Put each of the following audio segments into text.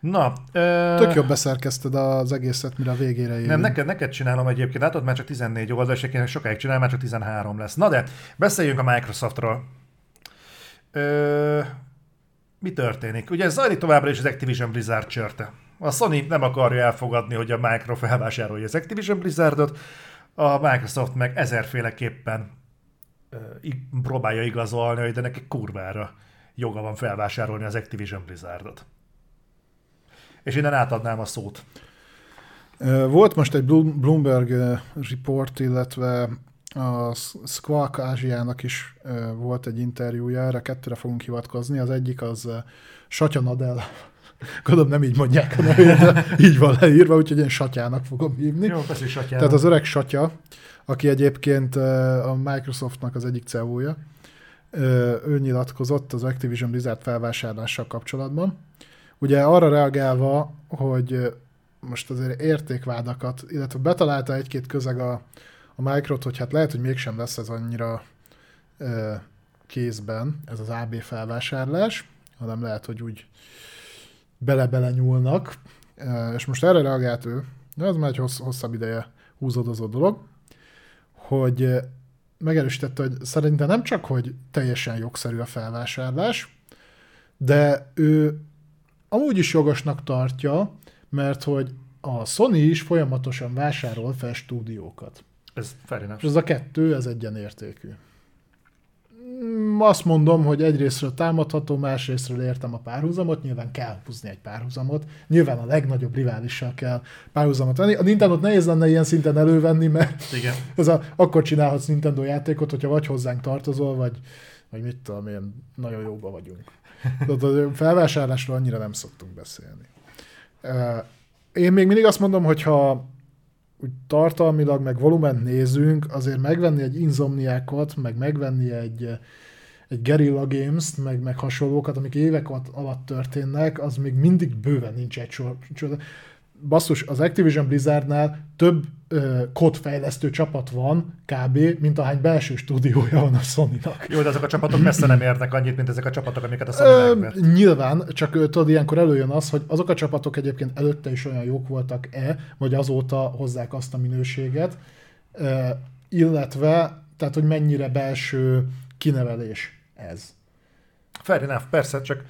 Na, ö... Tök jobb beszerkezted az egészet, mire a végére érünk. Nem, neked, neked csinálom egyébként, látod, már csak 14 oldal, és egyébként sokáig csinál, már csak 13 lesz. Na de, beszéljünk a Microsoftról. Ö... Mi történik? Ugye zajlik továbbra is az Activision Blizzard csörte. A Sony nem akarja elfogadni, hogy a Micro felvásárolja az Activision Blizzardot, a Microsoft meg ezerféleképpen ö, próbálja igazolni, hogy de neki kurvára joga van felvásárolni az Activision Blizzardot. És innen átadnám a szót. Volt most egy Bloomberg report, illetve a Squawk Ázsiának is volt egy interjúja, erre kettőre fogunk hivatkozni. Az egyik az Satya Nadella Gondolom nem így mondják a nevét, így van leírva, úgyhogy én Satyának fogom hívni. Jó, persze Satyának. Tehát az öreg Satya, aki egyébként a Microsoftnak az egyik CEO-ja, ő nyilatkozott az Activision Blizzard felvásárlással kapcsolatban. Ugye arra reagálva, hogy most azért értékvádakat, illetve betalálta egy-két közeg a, a Microt, hogy hát lehet, hogy mégsem lesz ez annyira ö, kézben, ez az AB felvásárlás, hanem lehet, hogy úgy bele-bele nyúlnak, és most erre reagált ő, de ez már egy hossz, hosszabb ideje húzódozó dolog, hogy megerősítette, hogy szerintem nem csak, hogy teljesen jogszerű a felvásárlás, de ő amúgy is jogosnak tartja, mert hogy a Sony is folyamatosan vásárol fel stúdiókat. Ez fair És ez a kettő, ez egyenértékű. Mm, azt mondom, hogy egyrésztről támadható, másrésztről értem a párhuzamot, nyilván kell húzni egy párhuzamot, nyilván a legnagyobb riválissal kell párhuzamot venni. A Nintendo-t nehéz lenne ilyen szinten elővenni, mert Igen. ez a, akkor csinálhatsz Nintendo játékot, hogyha vagy hozzánk tartozol, vagy, vagy mit tudom én, nagyon jóba vagyunk. A felvásárlásról annyira nem szoktunk beszélni. Én még mindig azt mondom, hogy ha úgy tartalmilag, meg volument nézünk, azért megvenni egy Insomniákot, meg megvenni egy, egy Guerrilla Games-t, meg, meg hasonlókat, amik évek alatt történnek, az még mindig bőven nincs egy sor. Basszus, az Activision Blizzardnál több ö, kódfejlesztő csapat van, kb., mint ahány belső stúdiója van a Sony-nak. Jó, de azok a csapatok messze nem érnek annyit, mint ezek a csapatok, amiket a Sony ö, Nyilván, csak tudod, ilyenkor előjön az, hogy azok a csapatok egyébként előtte is olyan jók voltak-e, vagy azóta hozzák azt a minőséget, ö, illetve, tehát, hogy mennyire belső kinevelés ez. Fair enough, persze, csak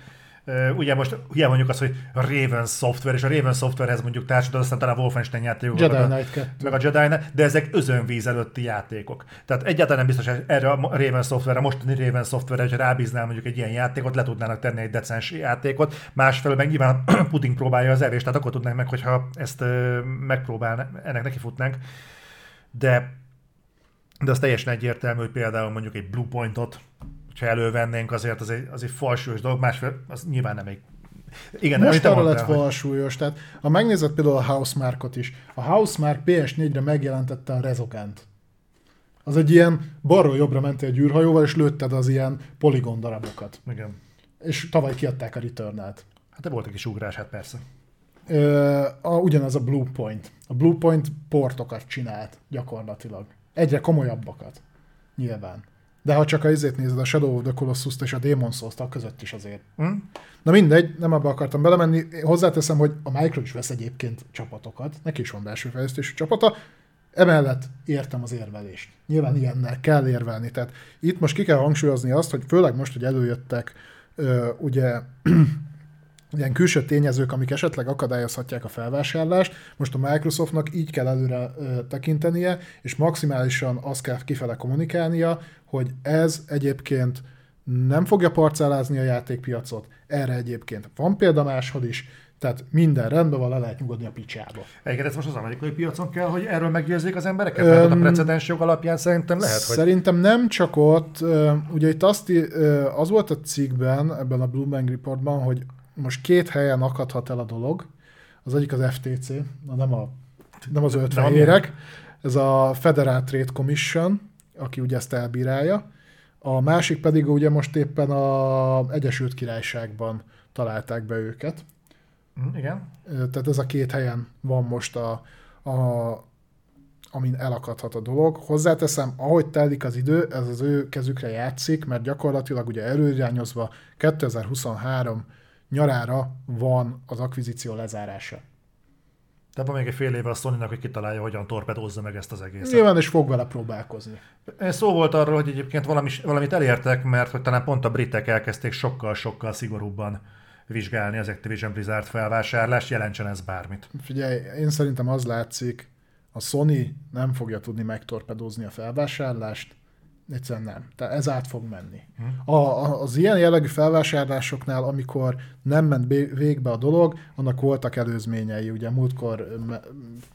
ugye most ugye mondjuk azt, hogy a Raven Software, és a Raven Softwarehez mondjuk társadalom, aztán talán a Wolfenstein játékok. Jedi Knight 2. Meg a Jedi Knight, de ezek özönvíz előtti játékok. Tehát egyáltalán nem biztos, hogy erre a Raven Software, a mostani Raven Software, hogy rábíznál mondjuk egy ilyen játékot, le tudnának tenni egy decens játékot, másfelől meg nyilván Putin próbálja az evést, tehát akkor tudnánk meg, hogyha ezt megpróbálnánk, ennek neki futnánk. De de az teljesen egyértelmű, hogy például mondjuk egy Bluepointot, ha elővennénk, azért az egy, az egy falsúlyos dolog, másfél az nyilván nem egy igen, Most arra lett falsúlyos, tehát ha megnézed például a Housemarkot is, a Housemark PS4-re megjelentette a Rezokant. Az egy ilyen balról jobbra mentél egy űrhajóval, és lőtted az ilyen poligon darabokat. Igen. És tavaly kiadták a Returnát. Hát de volt egy kis ugrás, hát persze. Ö, a, ugyanaz a Bluepoint. A Bluepoint portokat csinált gyakorlatilag. Egyre komolyabbakat. Nyilván. De ha csak a izét nézed, a Shadow of the colossus és a Demon souls között is azért. Mm. Na mindegy, nem abba akartam belemenni. Hozzáteszem, hogy a Micro is vesz egyébként csapatokat, neki is van belső fejlesztésű csapata, Emellett értem az érvelést. Nyilván ilyennel kell érvelni. Tehát itt most ki kell hangsúlyozni azt, hogy főleg most, hogy előjöttek ö, ugye ilyen külső tényezők, amik esetleg akadályozhatják a felvásárlást. Most a Microsoftnak így kell előre ö, tekintenie, és maximálisan azt kell kifele kommunikálnia, hogy ez egyébként nem fogja parcellázni a játékpiacot. Erre egyébként van példa máshol is, tehát minden rendben van, le lehet nyugodni a picsába. Egyébként ez most az amerikai piacon kell, hogy erről meggyőzzék az embereket? Öm, Mert a precedens jog alapján szerintem lehet, hogy... Szerintem nem csak ott. Ugye itt azt, az volt a cikkben, ebben a Bloomberg Reportban, hogy most két helyen akadhat el a dolog. Az egyik az FTC, na nem, a, nem az öt fehérek, ez a Federal Trade Commission, aki ugye ezt elbírálja. A másik pedig ugye most éppen a Egyesült Királyságban találták be őket. Mm, igen. Tehát ez a két helyen van most a, a amin elakadhat a dolog. Hozzáteszem, ahogy telik az idő, ez az ő kezükre játszik, mert gyakorlatilag ugye előirányozva 2023 nyarára van az akvizíció lezárása. Tehát van még egy fél éve a sony hogy kitalálja, hogyan torpedózza meg ezt az egészet. Nyilván, és fog vele próbálkozni. Szó volt arról, hogy egyébként valami, valamit elértek, mert hogy talán pont a britek elkezdték sokkal-sokkal szigorúbban vizsgálni az Activision Blizzard felvásárlást, jelentsen ez bármit. Figyelj, én szerintem az látszik, a Sony nem fogja tudni megtorpedózni a felvásárlást, Egyszerűen nem. Tehát ez át fog menni. Hm. A, az ilyen jellegű felvásárlásoknál, amikor nem ment végbe a dolog, annak voltak előzményei. Ugye múltkor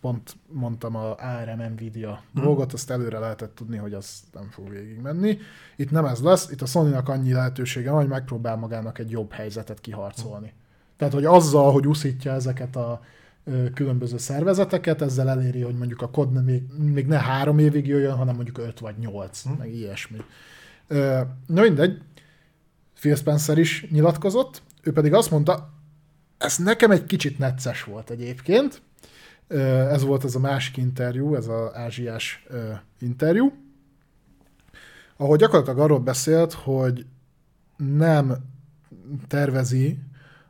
pont mondtam a ARM Nvidia hm. dolgot, azt előre lehetett tudni, hogy az nem fog végig menni. Itt nem ez lesz, itt a sony annyi lehetősége van, hogy megpróbál magának egy jobb helyzetet kiharcolni. Hm. Tehát, hogy azzal, hogy uszítja ezeket a különböző szervezeteket, ezzel eléri, hogy mondjuk a kod még, még ne három évig jöjjön, hanem mondjuk öt vagy nyolc, hm. meg ilyesmi. Na mindegy, Phil Spencer is nyilatkozott, ő pedig azt mondta, ez nekem egy kicsit necces volt egyébként, ez volt ez a másik interjú, ez az ázsiás interjú, ahol gyakorlatilag arról beszélt, hogy nem tervezi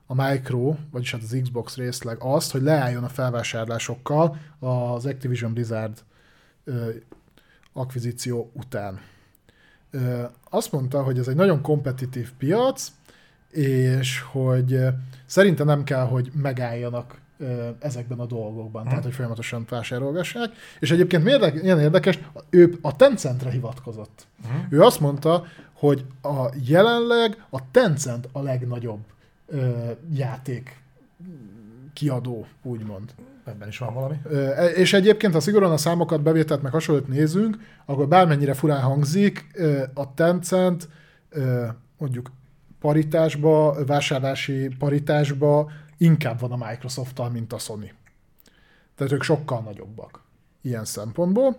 a Micro, vagyis hát az Xbox részleg azt, hogy leálljon a felvásárlásokkal az Activision Blizzard ö, akvizíció után. Ö, azt mondta, hogy ez egy nagyon kompetitív piac, és hogy szerintem nem kell, hogy megálljanak ezekben a dolgokban, hmm. tehát hogy folyamatosan vásárolgassák. És egyébként miért ilyen érdekes, ő a Tencentre hivatkozott. Hmm. Ő azt mondta, hogy a jelenleg a Tencent a legnagyobb ö, játék kiadó, úgymond. Ebben is van valami. Ö, e, és egyébként, ha szigorúan a számokat, bevételt meg hasonlót nézünk, akkor bármennyire furán hangzik, ö, a Tencent ö, mondjuk paritásba, vásárlási paritásba inkább van a Microsoft-tal, mint a Sony. Tehát ők sokkal nagyobbak ilyen szempontból.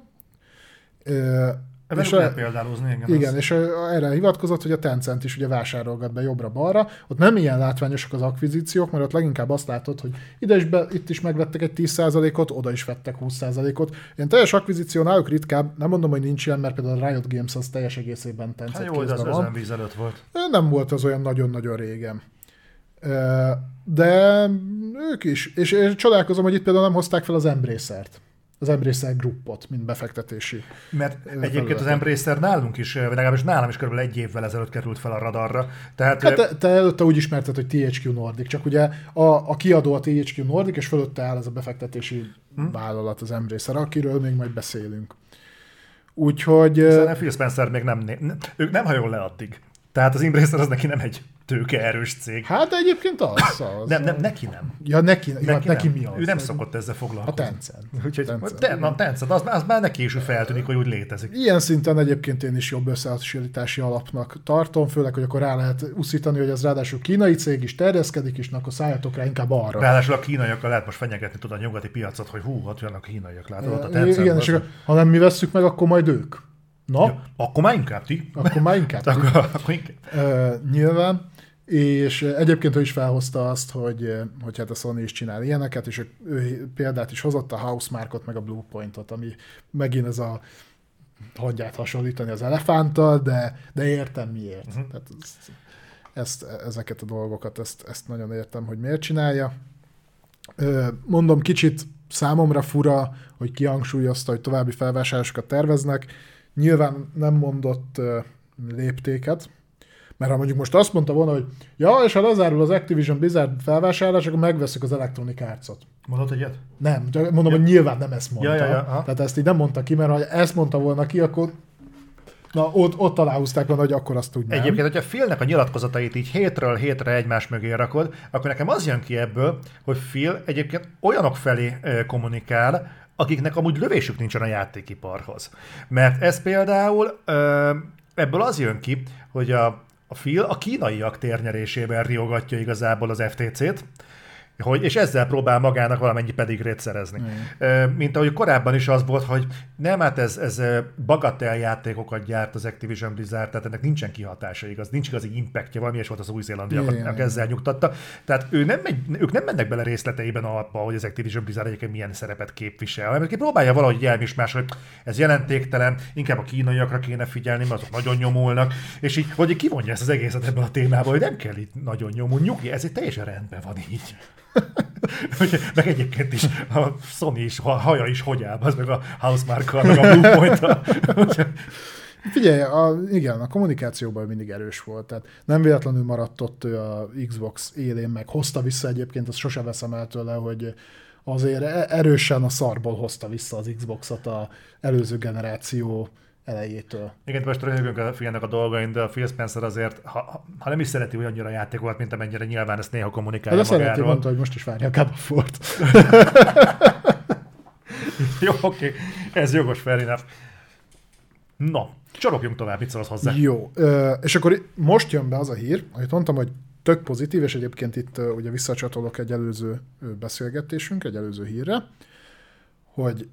Ebben és lehet példálózni, igen. Igen, az... és erre hivatkozott, hogy a Tencent is ugye vásárolgat be jobbra-balra. Ott nem ilyen látványosak az akvizíciók, mert ott leginkább azt látod, hogy ide is be, itt is megvettek egy 10%-ot, oda is vettek 20%-ot. Ilyen teljes akvizíció náluk ritkább, nem mondom, hogy nincs ilyen, mert például a Riot Games az teljes egészében Tencent hát jó, de az van. víz előtt volt. Nem volt az olyan nagyon-nagyon régen. De ők is. És én csodálkozom, hogy itt például nem hozták fel az Embracer-t az Embracer Groupot, mint befektetési. Mert egyébként az Embracer nálunk is, vagy legalábbis nálam is körülbelül egy évvel ezelőtt került fel a radarra. Tehát, hát te, te előtte úgy ismerted, hogy THQ Nordic, csak ugye a, a kiadó a THQ Nordic, és fölötte áll ez a befektetési hm? vállalat, az Embracer, akiről még majd beszélünk. Úgyhogy... Hiszen Phil Spencer még nem, ők nem hajol le addig. Tehát az Embracer az neki nem egy tőkeerős cég. Hát egyébként az. az nem, nem, neki nem. Ja, neki, neki, ja, neki mi az? Ő nem szokott ezzel foglalkozni. A Tencent. Úgyhogy, Tencent. De, na, Tencent, az, az már neki is feltűnik, hogy úgy létezik. Ilyen szinten egyébként én is jobb összehasonlítási alapnak tartom, főleg, hogy akkor rá lehet uszítani, hogy az ráadásul kínai cég is terjeszkedik, és akkor szálljatok rá inkább arra. Ráadásul a kínaiakkal lehet most fenyegetni tudod a nyugati piacot, hogy hú, ott jönnek a kínaiak, látod, ott a Tencent. Igen, és ha nem mi vesszük meg, akkor majd ők. Na? Ja, akkor már inkább ti. Akkor már inkább ti. akkor, akkor inkább. Uh, nyilván. És egyébként ő is felhozta azt, hogy, hogy hát a Sony is csinál ilyeneket, és ő példát is hozott a Housemarkot, meg a Bluepointot, ami megint ez a hagyját hasonlítani az elefánttal, de, de értem miért. Uh-huh. Tehát ezt, ezt, ezeket a dolgokat, ezt, ezt nagyon értem, hogy miért csinálja. Mondom, kicsit számomra fura, hogy kihangsúlyozta, hogy további felvásárlásokat terveznek. Nyilván nem mondott léptéket, mert ha mondjuk most azt mondta volna, hogy ja, és ha lezárul az Activision Blizzard felvásárlás, akkor megveszük az Electronic Arts-ot. Mondott egyet? Nem, mondom, ja. hogy nyilván nem ezt mondta. Ja, ja, ja, Tehát ezt így nem mondta ki, mert ha ezt mondta volna ki, akkor Na, ott, ott aláhúzták volna, hogy akkor azt nem. Egyébként, hogyha Philnek a nyilatkozatait így hétről hétre egymás mögé rakod, akkor nekem az jön ki ebből, hogy Phil egyébként olyanok felé kommunikál, akiknek amúgy lövésük nincsen a játékiparhoz. Mert ez például ebből az jön ki, hogy a, a Phil a kínaiak térnyerésében riogatja igazából az FTC-t, hogy, és ezzel próbál magának valamennyi pedigrét szerezni. Mm. Mint ahogy korábban is az volt, hogy nem, hát ez, ez bagatel játékokat gyárt az Activision Blizzard, tehát ennek nincsen kihatása igaz, nincs igazi impactja, valami és volt az új zélandiakat ezzel nyugtatta. Tehát ő nem megy, ők nem mennek bele részleteiben abba, hogy az Activision Blizzard egyébként milyen szerepet képvisel, hanem próbálja valahogy elmismás, hogy ez jelentéktelen, inkább a kínaiakra kéne figyelni, mert azok nagyon nyomulnak, és így, hogy kivonja ezt az egészet ebből a témából, hogy nem kell itt nagyon nyomulni, nyugi, ez egy teljesen rendben van így. Meg egyébként is a Sony is, a haja is áll, az meg a Housemark meg a Bluepoint. Figyelj, a, igen, a kommunikációban mindig erős volt, tehát nem véletlenül maradt ott ő a Xbox élén, meg hozta vissza egyébként, azt sose veszem el tőle, hogy azért e- erősen a szarból hozta vissza az Xboxot a előző generáció elejétől. Igen, most röhögünk a fiának a dolgain, de a Phil Spencer azért, ha, ha nem is szereti hogy annyira játékokat, mint amennyire nyilván ezt néha kommunikálja de magáról. szereti, mondta, hogy most is várja a of Jó, oké, okay. ez jogos, fair enough. No, csalogjunk tovább, mit szólsz hozzá? Jó, és akkor most jön be az a hír, amit mondtam, hogy tök pozitív, és egyébként itt ugye visszacsatolok egy előző beszélgetésünk, egy előző hírre, hogy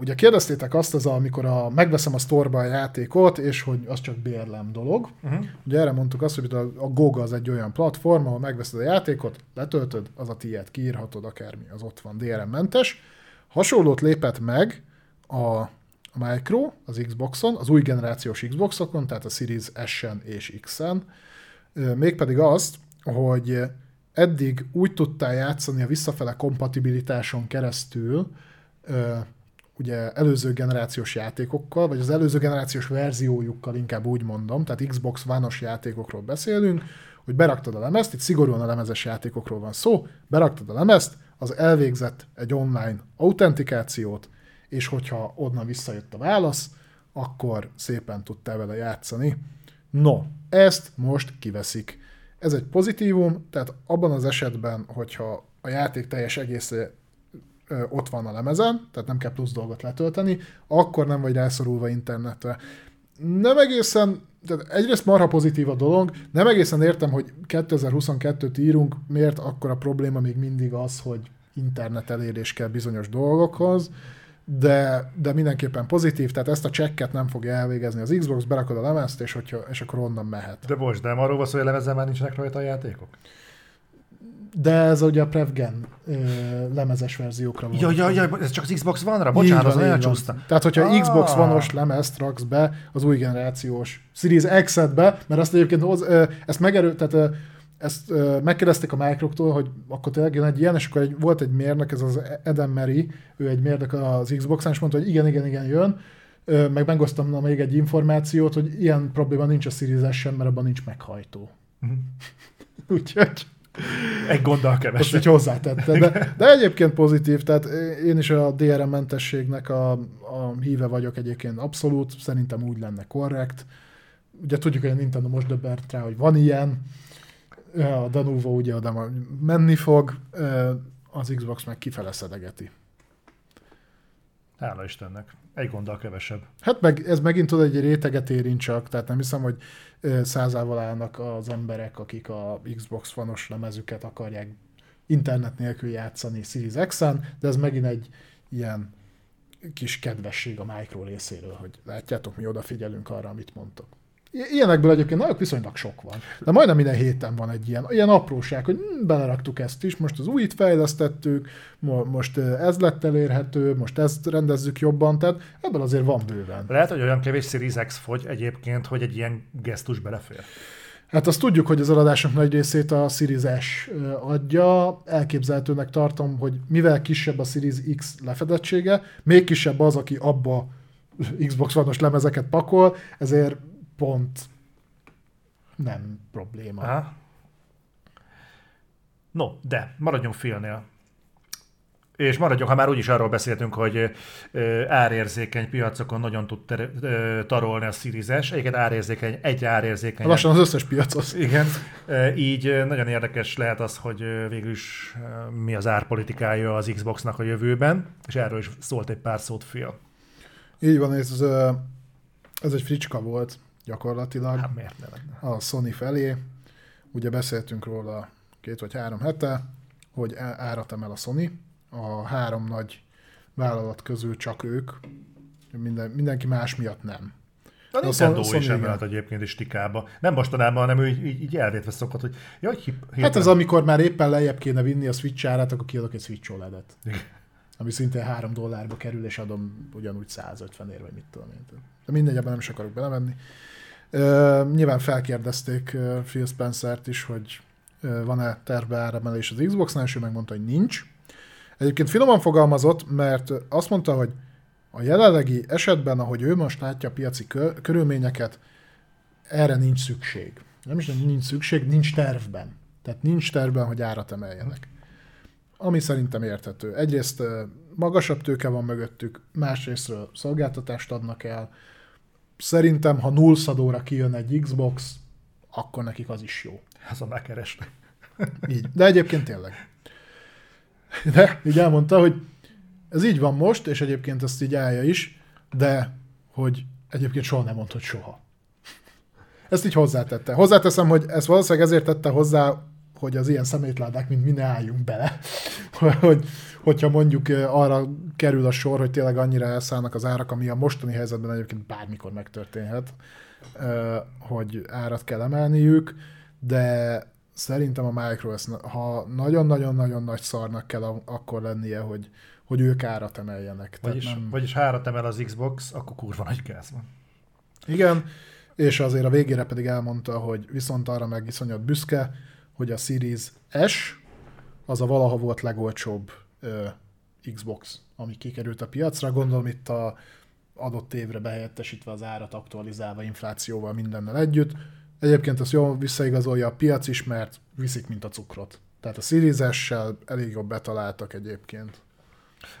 ugye kérdeztétek azt, az, amikor a, megveszem a sztorba a játékot, és hogy az csak bérlem dolog. Uh-huh. Ugye erre mondtuk azt, hogy a, a GOG az egy olyan platform, ahol megveszed a játékot, letöltöd, az a tiéd, kiírhatod akármi, az ott van DRM-mentes. Hasonlót lépett meg a, Micro, az Xboxon, az új generációs Xboxokon, tehát a Series S-en és X-en, mégpedig azt, hogy eddig úgy tudtál játszani a visszafele kompatibilitáson keresztül, ugye előző generációs játékokkal, vagy az előző generációs verziójukkal inkább úgy mondom, tehát Xbox One-os játékokról beszélünk, hogy beraktad a lemezt, itt szigorúan a lemezes játékokról van szó, beraktad a lemezt, az elvégzett egy online autentikációt, és hogyha onnan visszajött a válasz, akkor szépen tudtál vele játszani. No, ezt most kiveszik. Ez egy pozitívum, tehát abban az esetben, hogyha a játék teljes egésze ott van a lemezen, tehát nem kell plusz dolgot letölteni, akkor nem vagy rászorulva internetre. Nem egészen, tehát egyrészt marha pozitív a dolog, nem egészen értem, hogy 2022-t írunk, miért akkor a probléma még mindig az, hogy internet elérés kell bizonyos dolgokhoz, de, de mindenképpen pozitív, tehát ezt a csekket nem fogja elvégezni az Xbox, berakod a lemezt, és, hogyha, és akkor onnan mehet. De most, de arról van szó, hogy a lemezen már nincsenek rajta a játékok? De ez ugye a Prevgen ö, lemezes verziókra van. Ja, ja, ja, ez csak az Xbox One-ra? Bocsánat, az elcsúszta. Tehát, hogyha ah. Xbox One-os lemezt raksz be az új generációs Series X-be, mert azt egyébként hoz, ö, ezt megerő, tehát ö, ezt ö, megkérdezték a Microsoft-tól, hogy akkor tényleg jön egy ilyen, és akkor egy, volt egy mérnök, ez az Eden Mary, ő egy mérnök az Xbox-on, és mondta, hogy igen, igen, igen, jön. Ö, meg megosztom még egy információt, hogy ilyen probléma nincs a Series S mert abban nincs meghajtó. Uh-huh. Úgyhogy... Egy gonddal kevesebb. Azt így hozzátette. De, de egyébként pozitív, tehát én is a DRM mentességnek a, a híve vagyok egyébként abszolút, szerintem úgy lenne korrekt. Ugye tudjuk, hogy a Nintendo most döbbert rá, hogy van ilyen, a Danuvo ugye oda menni fog, az Xbox meg kifele szedegeti. Hála Istennek. Egy gonddal kevesebb. Hát meg, ez megint tud egy réteget érint csak, tehát nem hiszem, hogy százával állnak az emberek, akik a Xbox fanos lemezüket akarják internet nélkül játszani Series X-en, de ez megint egy ilyen kis kedvesség a Micro részéről, hogy látjátok, mi odafigyelünk arra, amit mondtok. Ilyenekből egyébként nagyon viszonylag sok van. De majdnem minden héten van egy ilyen, ilyen apróság, hogy hm, beleraktuk ezt is, most az újit fejlesztettük, most ez lett elérhető, most ezt rendezzük jobban, tehát ebből azért van bőven. Lehet, hogy olyan kevés Series X fogy egyébként, hogy egy ilyen gesztus belefér. Hát azt tudjuk, hogy az eladások nagy részét a Series S adja. Elképzelhetőnek tartom, hogy mivel kisebb a Series X lefedettsége, még kisebb az, aki abba Xbox One-os lemezeket pakol, ezért pont nem probléma. Aha. No, de maradjunk félnél. És maradjunk, ha már úgyis arról beszéltünk, hogy árérzékeny piacokon nagyon tud ter- tarolni a Series S. Egyébként árérzékeny, egyre árérzékeny. Lassan az összes piacos. Igen. Így nagyon érdekes lehet az, hogy végül is mi az árpolitikája az Xboxnak a jövőben, és erről is szólt egy pár szót fél. Így van, ez, ez egy fricska volt gyakorlatilag. Hát miért ne lenne? A Sony felé. Ugye beszéltünk róla két vagy három hete, hogy árat emel a Sony. A három nagy vállalat közül csak ők, minden, mindenki más miatt nem. A Nintendo Sony, is emelt egyébként is tikába. Nem mostanában, hanem ő így, így, így elvétve szokott, hogy jaj, hip, hip Hát ez amikor már éppen lejjebb kéne vinni a Switch árát, akkor kiadok egy Switch OLED-et. Ami szintén 3 dollárba kerül, és adom ugyanúgy 150 ér, vagy mit tudom én. De mindegy, ebben nem is akarok belemenni. Uh, nyilván felkérdezték uh, Phil Spencer-t is, hogy van-e terve áremelés az Xbox-nál, és ő megmondta, hogy nincs. Egyébként finoman fogalmazott, mert azt mondta, hogy a jelenlegi esetben, ahogy ő most látja a piaci körülményeket, erre nincs szükség. Nem is nincs szükség, nincs tervben. Tehát nincs tervben, hogy árat emeljenek. Ami szerintem érthető. Egyrészt magasabb tőke van mögöttük, másrésztről szolgáltatást adnak el. Szerintem, ha nullszadóra kijön egy Xbox, akkor nekik az is jó. Ez a bekeresnek. Így. De egyébként tényleg. De így elmondta, hogy ez így van most, és egyébként ezt így állja is, de hogy egyébként soha nem mond, hogy soha. Ezt így hozzátette. Hozzáteszem, hogy ezt valószínűleg ezért tette hozzá, hogy az ilyen szemétládák, mint mi ne álljunk bele. hogy, hogyha mondjuk arra kerül a sor, hogy tényleg annyira elszállnak az árak, ami a mostani helyzetben egyébként bármikor megtörténhet, hogy árat kell emelniük, de szerintem a Micro, ha nagyon-nagyon-nagyon nagy szarnak kell akkor lennie, hogy, hogy ők árat emeljenek. Vagyis, nem... vagyis ha árat emel az Xbox, akkor kurva nagy gáz van. Igen, és azért a végére pedig elmondta, hogy viszont arra meg iszonyat büszke, hogy a Series S az a valaha volt legolcsóbb ö, Xbox, ami kikerült a piacra. Gondolom itt a adott évre behelyettesítve az árat, aktualizálva inflációval mindennel együtt. Egyébként azt jól visszaigazolja a piac is, mert viszik, mint a cukrot. Tehát a Series elég jobb betaláltak egyébként.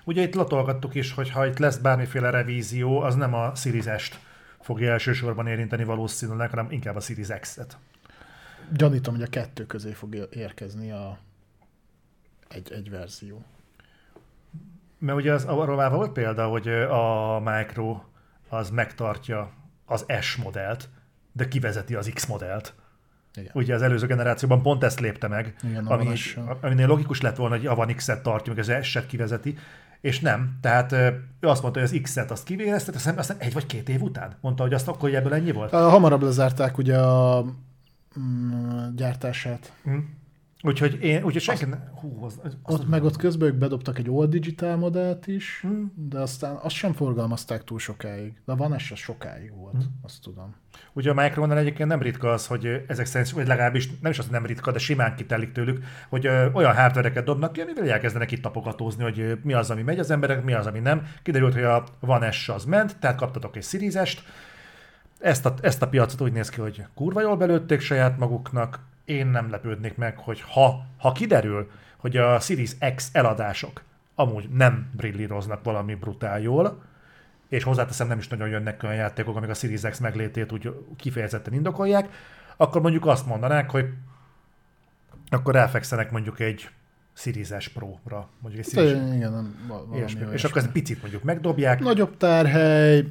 Ugye itt latolgattuk is, hogy ha itt lesz bármiféle revízió, az nem a Series S-t fogja elsősorban érinteni valószínűleg, hanem inkább a Series X-et. Gyanítom, hogy a kettő közé fog érkezni a egy, egy verzió. Mert ugye az, arról már volt példa, hogy a Micro az megtartja az S modellt, de kivezeti az X modellt. Igen. Ugye az előző generációban pont ezt lépte meg, Igen, ami, aminél logikus lett volna, hogy a Van X-et tartja, meg az S-et kivezeti, és nem. Tehát ő azt mondta, hogy az X-et azt kivérezte, aztán, aztán egy vagy két év után mondta, hogy azt akkor, hogy ebből ennyi volt. Hamarabb lezárták ugye a mm, gyártását. Mm. Úgyhogy én, úgyhogy senki azt, ne, hú, az, az, ott meg ott közben ők bedobtak egy old digital modellt is, hmm. de aztán azt sem forgalmazták túl sokáig. De van ez sokáig volt, hmm. azt tudom. Ugye a Micronál egyébként nem ritka az, hogy ezek szerint, vagy legalábbis nem is az, nem ritka, de simán kitelik tőlük, hogy ö, olyan hardvereket dobnak ki, amivel elkezdenek itt tapogatózni, hogy ö, mi az, ami megy az emberek, mi az, ami nem. Kiderült, hogy a Van S az ment, tehát kaptatok egy series ezt a, ezt a piacot úgy néz ki, hogy kurva jól belőtték saját maguknak, én nem lepődnék meg, hogy ha, ha kiderül, hogy a Series X eladások amúgy nem brillíroznak valami brutál jól, és hozzáteszem nem is nagyon jönnek olyan játékok, amik a Series X meglétét úgy kifejezetten indokolják, akkor mondjuk azt mondanák, hogy akkor ráfekszenek mondjuk egy Series S Pro-ra. Mondjuk egy Series... Igen, nem, és, és akkor ezt picit mondjuk megdobják. Nagyobb tárhely,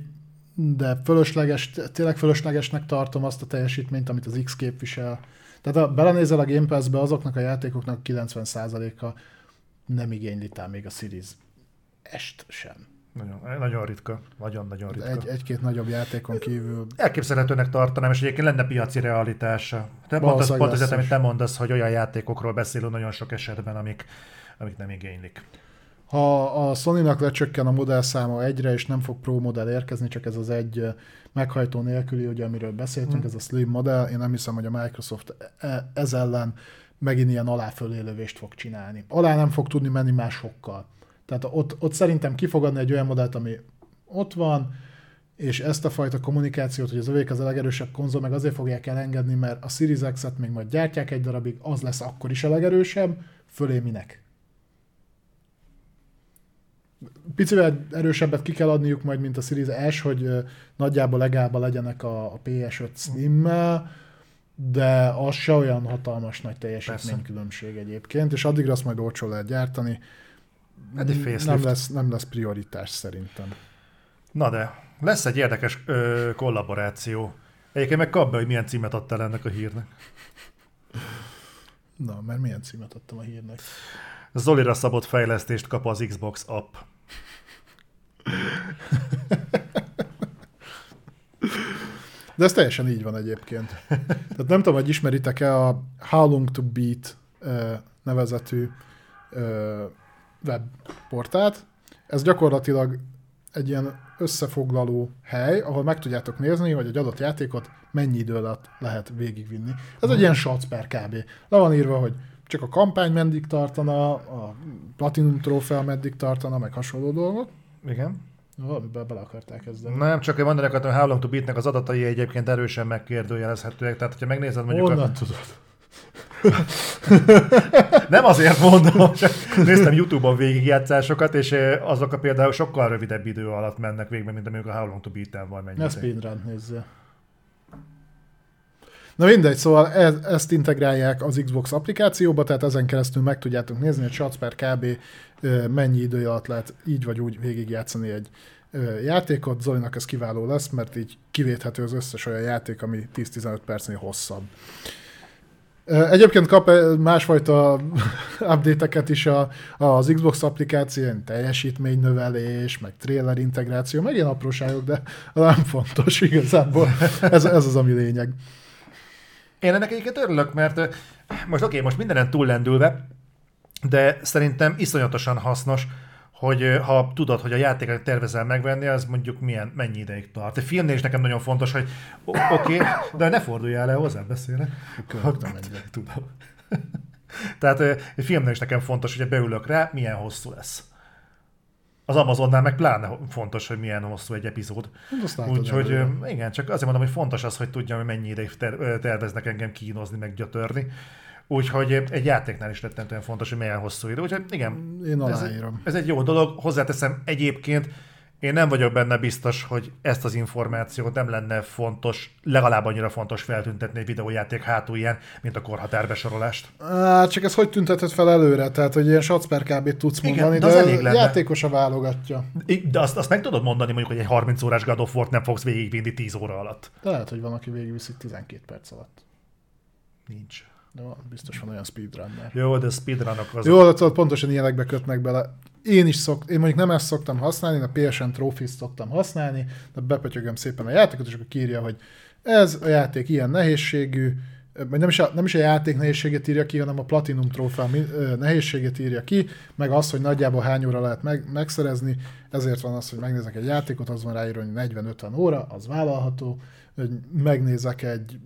de fölösleges, tényleg fölöslegesnek tartom azt a teljesítményt, amit az X képvisel. Tehát ha belenézel a Game Pass-be, azoknak a játékoknak 90%-a nem igényli még a Series est sem. Nagyon, nagyon ritka. Nagyon-nagyon ritka. Egy, egy-két nagyobb játékon kívül. Elképzelhetőnek tartanám, és egyébként lenne piaci realitása. Te pont az, pont az, amit te mondasz, hogy olyan játékokról beszélünk nagyon sok esetben, amik, amik nem igénylik. Ha a Sony-nak lecsökken a modellszáma egyre, és nem fog Pro modell érkezni, csak ez az egy meghajtó nélküli, ugye, amiről beszéltünk, hmm. ez a Slim modell, én nem hiszem, hogy a Microsoft e, ez ellen megint ilyen aláfölélövést fog csinálni. Alá nem fog tudni menni másokkal. Tehát ott, ott szerintem kifogadni egy olyan modellt, ami ott van, és ezt a fajta kommunikációt, hogy az övék az a legerősebb konzol, meg azért fogják elengedni, mert a Series X-et még majd gyártják egy darabig, az lesz akkor is a legerősebb, fölé minek? Picivel erősebbet ki kell adniuk majd, mint a Series S, hogy nagyjából legalább legyenek a, a PS5 slim de az se olyan hatalmas nagy teljesítménykülönbség egyébként, és addigra azt majd olcsó lehet gyártani. Hát egy nem lesz, nem lesz prioritás szerintem. Na de, lesz egy érdekes ö, kollaboráció. Egyébként meg kap be, hogy milyen címet adtál ennek a hírnek. Na, mert milyen címet adtam a hírnek? Zolira szabott fejlesztést kap az Xbox app. De ez teljesen így van egyébként. Tehát nem tudom, hogy ismeritek-e a How Long to Beat nevezetű webportált. Ez gyakorlatilag egy ilyen összefoglaló hely, ahol meg tudjátok nézni, hogy egy adott játékot mennyi idő alatt lehet végigvinni. Ez egy ilyen shots per kb. Le van írva, hogy csak a kampány meddig tartana, a Platinum trófea meddig tartana, meg hasonló dolgok. Igen. Valamiben bele akarták kezdeni. Nem, csak én mondani akartam, hogy How Long to Beatnek az adatai egyébként erősen megkérdőjelezhetőek. Tehát, hogyha megnézed mondjuk... Honnan a... tudod? Nem azért mondom, csak néztem Youtube-on végigjátszásokat, és azok a például sokkal rövidebb idő alatt mennek végbe, mint amíg a How Long to Beat-en van. Ne speedrun nézze. Na mindegy, szóval e- ezt integrálják az Xbox applikációba, tehát ezen keresztül meg tudjátok nézni, hogy shots per kb. mennyi idő alatt lehet így vagy úgy végigjátszani egy játékot. Zolinak ez kiváló lesz, mert így kivéthető az összes olyan játék, ami 10-15 percnél hosszabb. Egyébként kap másfajta update-eket is a, az Xbox applikáció, teljesítménynövelés, meg trailer integráció, meg ilyen apróságok, de nem fontos igazából. Ez, ez az, ami lényeg. Én ennek egyébként örülök, mert most oké, most mindenen túllendülve, de szerintem iszonyatosan hasznos, hogy ha tudod, hogy a játékot tervezel megvenni, az mondjuk milyen, mennyi ideig tart. A filmnél is nekem nagyon fontos, hogy oké, de ne forduljál le, hozzám beszélek. Követtem egyet. Tudom. Tehát egy filmnél is nekem fontos, hogy beülök rá, milyen hosszú lesz. Az Amazonnál meg pláne fontos, hogy milyen hosszú egy epizód. Hát Úgyhogy igen, csak azért mondom, hogy fontos az, hogy tudjam, hogy mennyi ideig ter- terveznek engem kínozni, meg gyötörni. Úgyhogy egy játéknál is rettentően fontos, hogy milyen hosszú idő. Úgyhogy igen, Én ez, aláírom. ez egy jó dolog. Hozzáteszem egyébként, én nem vagyok benne biztos, hogy ezt az információt nem lenne fontos, legalább annyira fontos feltüntetni egy videójáték hátulján, mint a korhatárbesorolást. Hát csak ez hogy tüntetett fel előre? Tehát, hogy ilyen shots per kb. tudsz Igen, mondani, de de, elég lenne. játékos a válogatja. De azt, azt meg tudod mondani, mondjuk, hogy egy 30 órás God of War-t nem fogsz végigvinni 10 óra alatt. De lehet, hogy van, aki végigviszi 12 perc alatt. Nincs. De van, biztos van olyan speedrunner. Jó, de speedrunok az... Jó, de tudod, pontosan ilyenekbe kötnek bele. Én is szok, én mondjuk nem ezt szoktam használni, én a PSN trophy szoktam használni, de bepötyögöm szépen a játékot, és akkor kírja, hogy ez a játék ilyen nehézségű, vagy nem is, a, nem is a játék nehézséget írja ki, hanem a Platinum trófea nehézséget írja ki, meg az, hogy nagyjából hány óra lehet meg, megszerezni, ezért van az, hogy megnézek egy játékot, az van ráírva, hogy 40-50 óra, az vállalható, hogy megnézek egy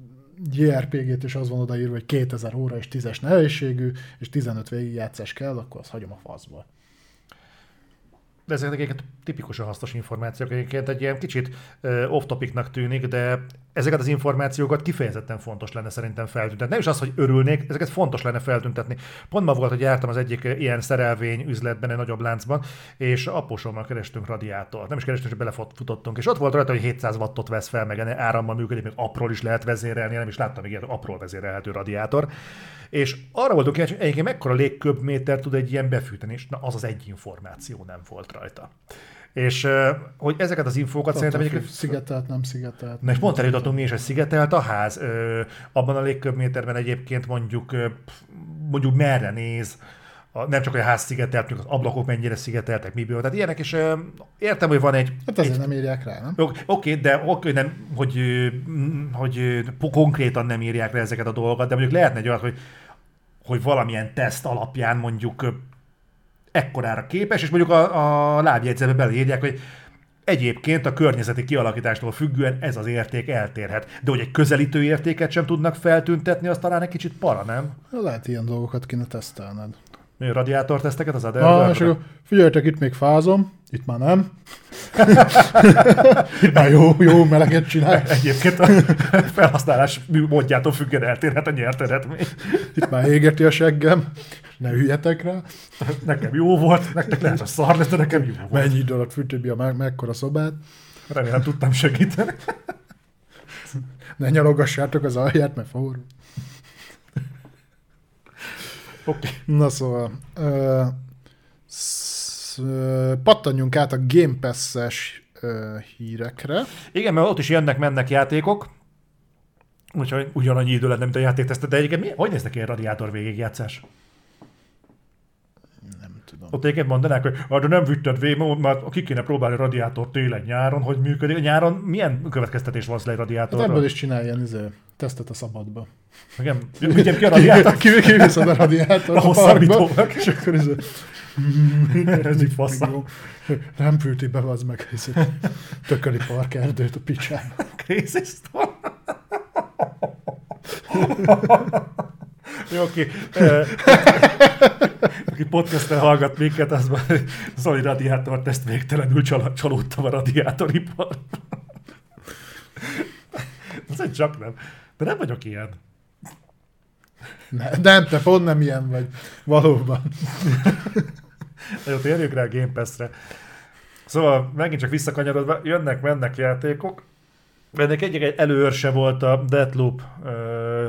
JRPG-t, és az van odaírva, hogy 2000 óra és 10-es nehézségű, és 15 végigjátszás kell, akkor azt hagyom a faszba. De ezek egyébként tipikusan hasznos információk. Egyébként egy ilyen kicsit off-topicnak tűnik, de ezeket az információkat kifejezetten fontos lenne szerintem feltüntetni. Nem is az, hogy örülnék, ezeket fontos lenne feltüntetni. Pont ma volt, hogy jártam az egyik ilyen szerelvény üzletben, egy nagyobb láncban, és apósommal kerestünk radiátort. Nem is kerestünk, csak belefutottunk. És ott volt rajta, hogy 700 wattot vesz fel, meg árammal működik, még apról is lehet vezérelni, nem is láttam még ilyen apról vezérelhető radiátor. És arra voltunk kíváncsi, hogy egyébként mekkora légköbméter tud egy ilyen befűteni, és na az az egy információ nem volt rajta. És hogy ezeket az infókat szerintem Attól egyébként... Szigetelt, nem szigetelt. Na és pont eljutottunk mi is, hogy szigetelt a ház. Ö, abban a légköbméterben egyébként mondjuk, mondjuk merre néz, a, nem csak hogy a ház szigetelt, az ablakok mennyire szigeteltek, miből. Tehát ilyenek, és ö, értem, hogy van egy... Hát ezért nem írják rá, nem? Oké, okay, de oké, nem, hogy, hogy ö, konkrétan nem írják le ezeket a dolgokat, de mondjuk lehetne egy olyat, hogy, hogy valamilyen teszt alapján mondjuk ekkorára képes, és mondjuk a, a lábjegyzetbe beleírják, hogy Egyébként a környezeti kialakítástól függően ez az érték eltérhet. De hogy egy közelítő értéket sem tudnak feltüntetni, az talán egy kicsit para, nem? Lehet ilyen dolgokat kéne tesztelned. Mi radiátorteszteket az Ah, és akkor figyeljetek, itt még fázom, itt már nem. itt már jó, jó meleget csinál. Egyébként a felhasználás módjától függően eltérhet a nyert eredmény. Itt már égeti a seggem. Ne hüljetek rá. Nekem jó volt, nektek lehet, hogy szar lesz, de nekem jó volt. Mennyi idő alatt fűti be a me- mekkora szobát. Remélem tudtam segíteni. Ne nyalogassátok az alját, mert forró. Oké. Na szóval, ö, sz, ö, pattanjunk át a Game Pass-es ö, hírekre. Igen, mert ott is jönnek-mennek játékok, úgyhogy ugyanannyi idő lenne, mint a játéktesztet, de egyébként mi, hogy néztek ki a radiátor végigjátszás? Ott egyébként mondanák, hogy de nem vitted végig, mert ki kéne próbálni a radiátor télen, nyáron, hogy működik. Nyáron milyen következtetés van le egy Hát radiátorra? ebből is csinál ilyen izé, tesztet a szabadba. Igen, vigyem ki a radiátor. Ki- Kiviszed a radiátor A a hosszabbítónak. és akkor izé, Ez így fasz. jó. nem fűti be, az meg izé, tököli parkerdőt a picsába. Crazy. Jó, oké. Ö, Aki podcastten hallgat minket, az már Zoli radiátor teszt végtelenül csal- csalódtam a radiátoripar. Ez egy csak nem. De nem vagyok ilyen. Ne, nem, te pont nem ilyen vagy. Valóban. Na jó, térjünk rá a Game Pass-re. Szóval megint csak visszakanyarodva, jönnek, mennek játékok. Ennek egy, egy előörse volt a Deathloop ö,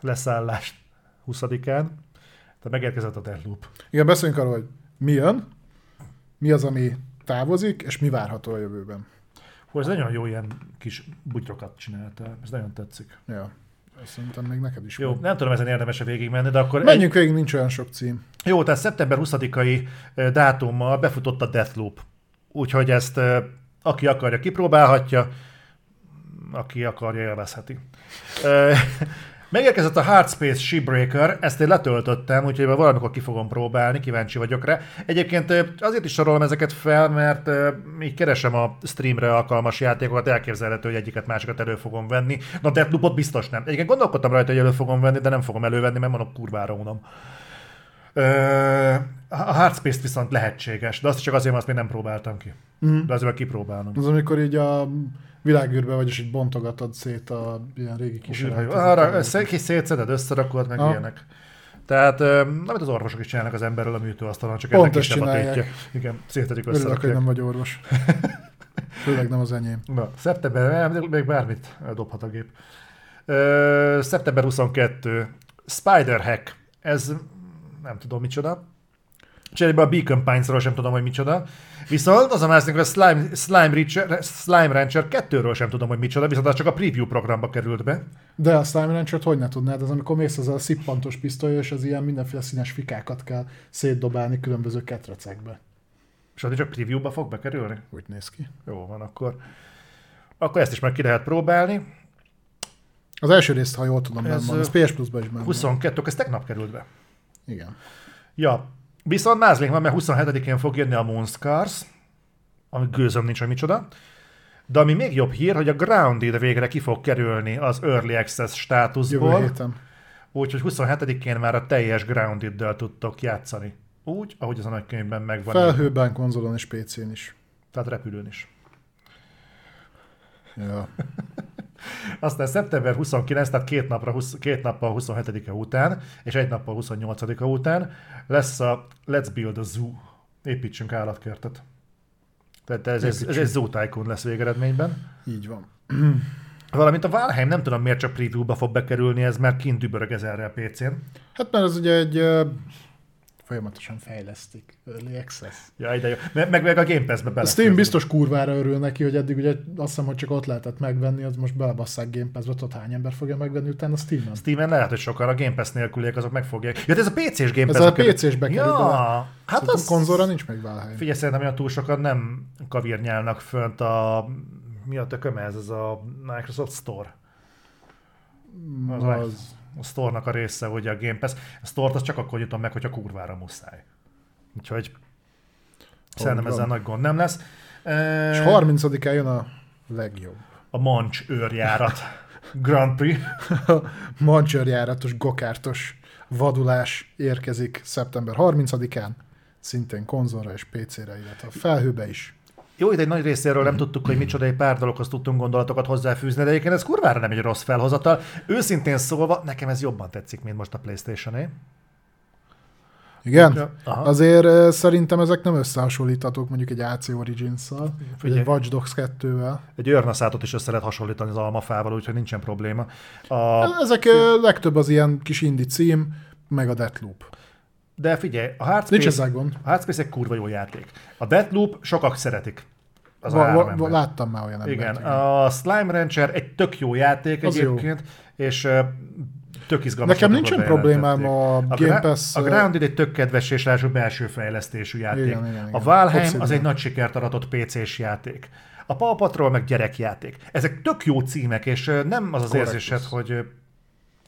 leszállás 20-án. Tehát megérkezett a Deathloop. Igen, beszéljünk arról, hogy mi jön, mi az, ami távozik, és mi várható a jövőben. Hú, ez nagyon jó ilyen kis butyrokat csináltál. Ez nagyon tetszik. Ja. Szerintem még neked is Jó, van. nem tudom, ezen érdemes-e végigmenni, de akkor... Menjünk végig, nincs olyan sok cím. Egy, jó, tehát szeptember 20-ai ö, dátummal befutott a Deathloop. Úgyhogy ezt ö, aki akarja, kipróbálhatja, aki akarja, élvezheti. Megérkezett a Hardspace Shipbreaker, ezt én letöltöttem, úgyhogy valamikor ki fogom próbálni, kíváncsi vagyok rá. Egyébként azért is sorolom ezeket fel, mert így keresem a streamre alkalmas játékokat, elképzelhető, hogy egyiket másikat elő fogom venni. Na Deathloopot biztos nem. Egyébként gondolkodtam rajta, hogy elő fogom venni, de nem fogom elővenni, mert mondom, kurvára unom. A Hardspace-t viszont lehetséges, de azt csak azért, mert azt még nem próbáltam ki. Mm. De azért kipróbálom. Az, amikor így a világűrbe vagy, és így bontogatod szét a ilyen régi kis Arra össze, kis szétszeded, összerakod, meg Ah. ilyenek. Tehát, amit az orvosok is csinálnak az emberrel a műtőasztalon, csak Pont ennek kisebb a tétje. Igen, szétedik Örülök, hogy nem vagy orvos. Főleg nem az enyém. Na, szeptember, még bármit dobhat a gép. Ö, szeptember 22. Spider Hack. Ez nem tudom micsoda. Cserébe a Beacon Pines-ról sem tudom, hogy micsoda. Viszont az a másik, hogy a Slime, Slime, Rancher, Slime Rancher 2-ről sem tudom, hogy micsoda, viszont az csak a preview programba került be. De a Slime Rancher-t hogy ne tudnád? Az, amikor mész az a szippantos pisztoly, és az ilyen mindenféle színes fikákat kell szétdobálni különböző ketrecekbe. És az csak preview-ba fog bekerülni? Úgy néz ki. Jó van, akkor, akkor ezt is meg ki lehet próbálni. Az első részt, ha jól tudom, Ez, van. ö, Ez PS Plus-ba is benne. van. 22, ez tegnap került be. Igen. Ja, viszont mázlék van, mert 27-én fog jönni a Moonscars, ami gőzöm nincs, hogy micsoda. De ami még jobb hír, hogy a Grounded végre ki fog kerülni az Early Access Jövő státuszból, héten. úgyhogy 27-én már a teljes Grounded-del tudtok játszani. Úgy, ahogy az a nagykönyvben megvan. Felhőben, konzolon és PC-n is. Tehát repülőn is. Ja. Aztán szeptember 29, tehát két, napra, 20, két nappal 27-e után, és egy nappal 28-a után lesz a Let's Build a Zoo. Építsünk állatkertet. Tehát ez, ez, ez egy Zoo Tycoon lesz végeredményben. Így van. Valamint a Valheim, nem tudom miért csak preview-ba fog bekerülni, ez már kint dübörög ezerre a PC-n. Hát mert ez ugye egy folyamatosan fejlesztik. Early Access. Ja, ide jó. Meg, meg, meg a Game Pass-be A. Steam biztos kurvára örül neki, hogy eddig ugye azt hiszem, hogy csak ott lehetett megvenni, az most belebasszák Game Pass-be, tudod hány ember fogja megvenni utána Steam-en? Steam-en lehet, hogy sokan a Game Pass nélküliek, azok meg fogják. Ja, ez a PC-s Game Ez Pass. a PC-s bekerül Ja, bele. hát az... konzolra nincs még Valheim. Figyelj, szerintem olyan túl sokan nem kavírnyálnak fönt a... Mi a tököm ez? Ez a Microsoft Store. Az, az. A Store-nak a része, hogy a Game Pass. A Store-t az csak akkor nyitom meg, hogyha kurvára muszáj. Úgyhogy szerintem ezzel nagy gond nem lesz. És 30-án jön a legjobb. a Mancs őrjárat. Grand Prix. Mancsőrjáratos, gokártos vadulás érkezik szeptember 30-án, szintén konzolra és PC-re, illetve a felhőbe is. Jó, egy nagy részéről nem tudtuk, hogy micsoda, egy pár dologhoz tudtunk gondolatokat hozzáfűzni, de egyébként ez kurvára nem egy rossz felhozatal. Őszintén szólva, nekem ez jobban tetszik, mint most a Playstation-é. Igen? Aha. Azért ö, szerintem ezek nem összehasonlíthatók mondjuk egy AC Origins-szal, vagy egy Watch Dogs 2-vel. Egy őrnaszátot is össze lehet hasonlítani az almafával, úgyhogy nincsen probléma. A, Ezek ö, legtöbb az ilyen kis indie cím, meg a Deathloop. de figyelj, a Nincs Hardspace, ezzel gond. a Hardspace egy kurva jó játék. A Deathloop sokak szeretik. Az a Va, va, láttam már olyan embert. Igen, a Slime Rancher egy tök jó játék Az jó. egyébként, és ö, tök izgalmas Nekem nincsen problémám a Gra- Game Pass- A Grounded egy tök kedves és ráadásul belső fejlesztésű játék. Igen, igen, igen. A Valheim Obsidian. az egy nagy sikert aratott PC-s játék. A Paw Patrol meg gyerekjáték. Ezek tök jó címek, és nem az az Correctus. érzésed, hogy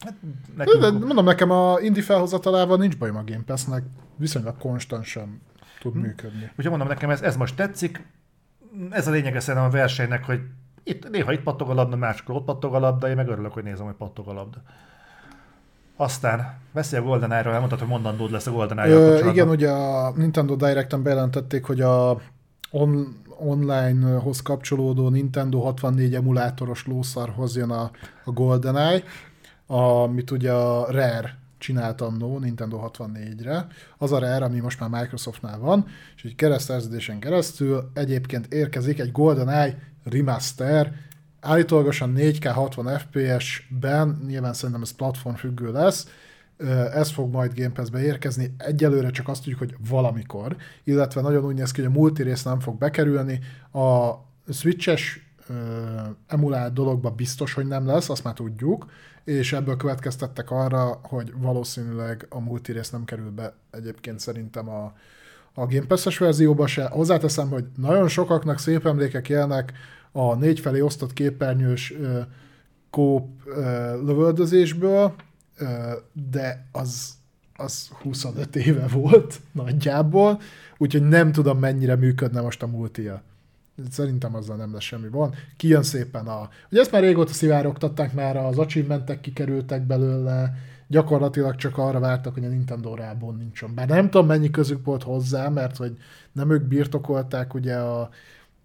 hát, De, nekünk, de mondom, nekem a indie felhozatalával nincs bajom a Game Pass-nek, viszonylag konstansan tud működni. Úgyhogy mondom, nekem ez, ez most tetszik. Ez a lényege szerintem a versenynek, hogy itt, néha itt pattog a labda, máskor ott pattog a labda, én meg örülök, hogy nézem, hogy pattog a labda. Aztán beszél a GoldenEye-ről, elmondtad, hogy mondandód lesz a Ö, kapcsolatban. igen, ugye a Nintendo Direct-en bejelentették, hogy a on, online-hoz kapcsolódó Nintendo 64 emulátoros lószarhoz jön a, a GoldenEye, amit ugye a Rare csinált annó Nintendo 64-re. Az a Rare, ami most már Microsoftnál van, és egy keresztszerződésen keresztül egyébként érkezik egy GoldenEye remaster, állítólagosan 4K 60 FPS-ben, nyilván szerintem ez platform függő lesz, ez fog majd Game Pass-be érkezni. Egyelőre csak azt tudjuk, hogy valamikor, illetve nagyon úgy néz ki, hogy a multirész nem fog bekerülni. A Switches emulált dologba biztos, hogy nem lesz, azt már tudjuk, és ebből következtettek arra, hogy valószínűleg a multirész nem kerül be egyébként szerintem a, a Game Pass-es verzióba se. Hozzáteszem, hogy nagyon sokaknak szép emlékek élnek a négy felé osztott képernyős ö, kóp ö, lövöldözésből, ö, de az, az 25 éve volt nagyjából, úgyhogy nem tudom mennyire működne most a multia. Szerintem azzal nem lesz semmi van. Kijön szépen a... Ugye ezt már régóta szivárogtatták, már az achievementek kikerültek belőle, gyakorlatilag csak arra vártak, hogy a Nintendo rából nincsen. Bár nem tudom, mennyi közük volt hozzá, mert hogy nem ők birtokolták ugye a,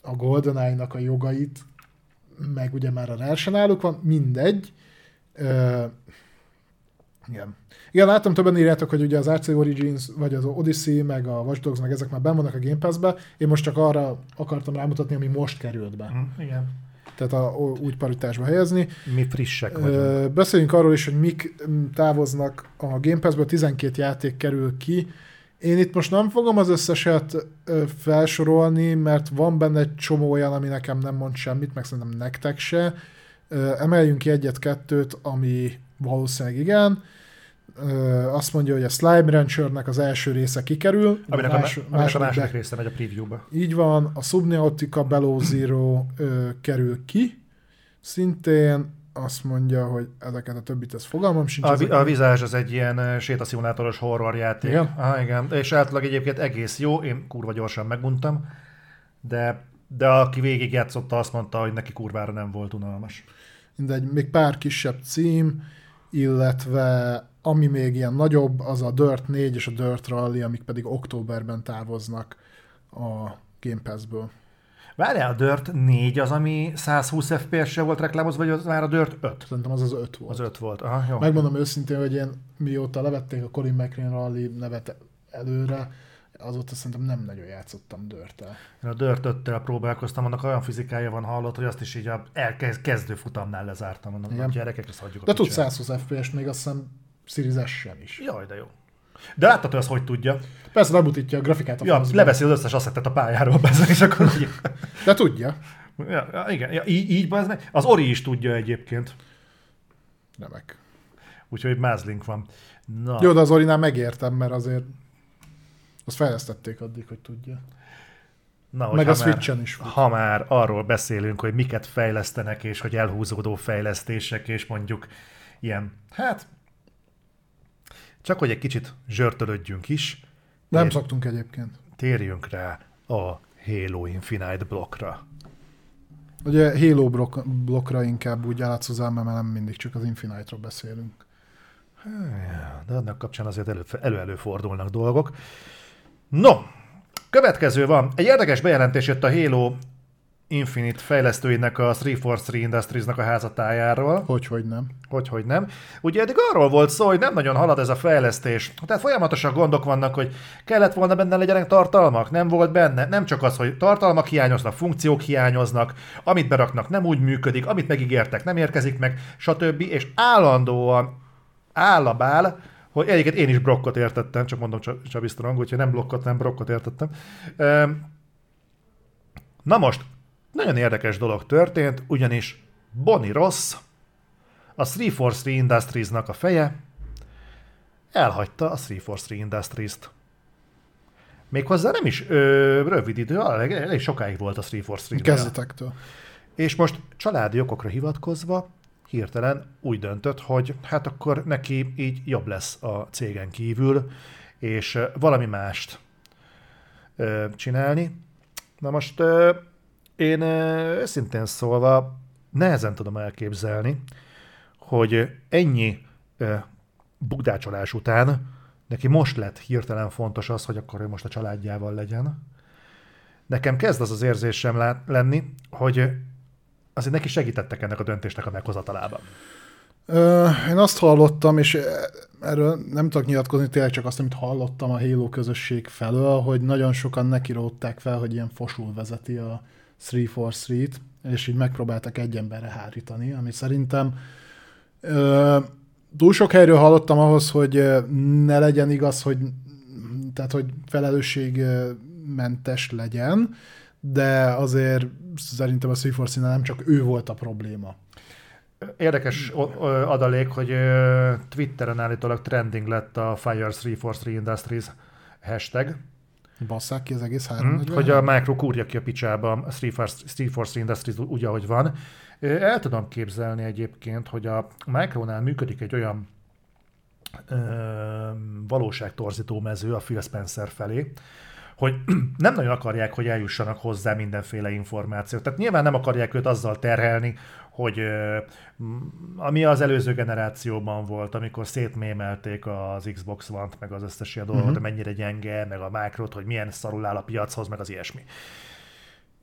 a GoldenEye-nak a jogait, meg ugye már a Rare se náluk van, mindegy. Ö, igen. Igen, láttam többen írjátok, hogy ugye az RC Origins, vagy az Odyssey, meg a Watch Dogs, meg ezek már benn vannak a Game Pass-be. Én most csak arra akartam rámutatni, ami most került be. Hm, Igen. Tehát a, úgy paritásba helyezni. Mi frissek vagyunk. Beszéljünk arról is, hogy mik távoznak a Game Pass-ből, 12 játék kerül ki. Én itt most nem fogom az összeset felsorolni, mert van benne egy csomó olyan, ami nekem nem mond semmit, meg szerintem nektek se. Emeljünk ki egyet-kettőt, ami valószínűleg igen. Azt mondja, hogy a Slime Ranchernek az első része kikerül. Aminek a, más, aminek a második része megy a preview-ba. így van, a Subnautica Below Zero ö, kerül ki, szintén azt mondja, hogy ezeket a többit, ez fogalmam sincs. A, ezek- vi- a Vizsázs az egy ilyen sétaszimulátoros horror játék. Igen? Aha, igen. És általában egyébként egész jó, én kurva gyorsan meguntam, de, de aki végig játszotta, azt mondta, hogy neki kurvára nem volt unalmas. Mindegy, még pár kisebb cím, illetve ami még ilyen nagyobb, az a Dirt 4 és a Dirt Rally, amik pedig októberben távoznak a Game Pass-ből. Várjál, a Dirt 4 az, ami 120 FPS-sel volt reklámozva, vagy az már a Dirt 5? Szerintem az az 5 volt. Az 5 volt. Aha, jó. Megmondom őszintén, hogy én mióta levették a Colin McRae Rally nevet előre, azóta szerintem nem nagyon játszottam Dirt-tel. Én a Dirt 5 próbálkoztam, annak olyan fizikája van hallott, hogy azt is így a elkezd, kezdő futamnál lezártam. Mondom, Igen. gyerekek, ezt hagyjuk De tud picsába. 120 FPS még azt hiszem Series S-sen is. Jaj, de jó. De láttad, hogy az hogy tudja? Persze lebutítja a grafikát a Ja, francba. leveszi az összes asszettet a pályáról, bezeg, és akkor. De tudja. Ja, ja, igen, ja, így, így meg. Az Ori is tudja egyébként. Remek. Úgyhogy mázlink van. Na, Jó, de az Orinál megértem, mert azért azt fejlesztették addig, hogy tudja. na meg a Switchen is fut. Ha már arról beszélünk, hogy miket fejlesztenek, és hogy elhúzódó fejlesztések, és mondjuk ilyen, hát, csak hogy egy kicsit zsörtölődjünk is, Nem és szoktunk egyébként. térjünk rá a Halo Infinite blokkra. Ugye Halo blokk, blokkra inkább úgy hozzá, mert nem mindig csak az Infinite-ról beszélünk. Ja, De annak kapcsán azért elő- elő-elő fordulnak dolgok. No, következő van. Egy érdekes bejelentés jött a Halo Infinite fejlesztőinek a 343 Industries-nak a házatájáról. Hogy, hogy nem. Hogy, hogy nem. Ugye eddig arról volt szó, hogy nem nagyon halad ez a fejlesztés. Tehát folyamatosan gondok vannak, hogy kellett volna benne legyenek tartalmak, nem volt benne. Nem csak az, hogy tartalmak hiányoznak, funkciók hiányoznak, amit beraknak nem úgy működik, amit megígértek nem érkezik meg, stb. És állandóan állabál, hogy egyébként én is blokkot értettem, csak mondom Csa- Csabi Strong, úgyhogy nem blokkot, nem blokkot értettem. Na most, nagyon érdekes dolog történt, ugyanis Bonnie Ross, a 343 Industries-nak a feje elhagyta a 343 Industries-t. Méghozzá nem is ö, rövid idő, elég, elég sokáig volt a 343 Kezdetektől. És most családi okokra hivatkozva hirtelen úgy döntött, hogy hát akkor neki így jobb lesz a cégen kívül, és valami mást ö, csinálni. Na most ö, én őszintén szólva nehezen tudom elképzelni, hogy ennyi ö, bukdácsolás után neki most lett hirtelen fontos az, hogy akkor ő most a családjával legyen. Nekem kezd az az érzésem lenni, hogy azért neki segítettek ennek a döntésnek a meghozatalában. Én azt hallottam, és erről nem tudok nyilatkozni, tényleg csak azt, amit hallottam a Halo közösség felől, hogy nagyon sokan nekirótták fel, hogy ilyen fosul vezeti a 343-t, és így megpróbáltak egy emberre hárítani, ami szerintem ö, túl sok helyről hallottam ahhoz, hogy ne legyen igaz, hogy tehát, hogy felelősségmentes legyen, de azért szerintem a 343 nem csak ő volt a probléma. Érdekes adalék, hogy Twitteren állítólag trending lett a Fire 343 Industries hashtag, Basszák ki az egész hm, 340 hogy a Micro kúrja ki a picsába a 343 Industries úgy, ahogy van. El tudom képzelni egyébként, hogy a Micronál működik egy olyan ö, valóságtorzító mező a Phil Spencer felé, hogy nem nagyon akarják, hogy eljussanak hozzá mindenféle információt. Tehát nyilván nem akarják őt azzal terhelni, hogy ami az előző generációban volt, amikor szétmémelték az Xbox One-t, meg az összes ilyen dolgot, uh-huh. mennyire gyenge, meg a Microt, hogy milyen szarul áll a piachoz, meg az ilyesmi.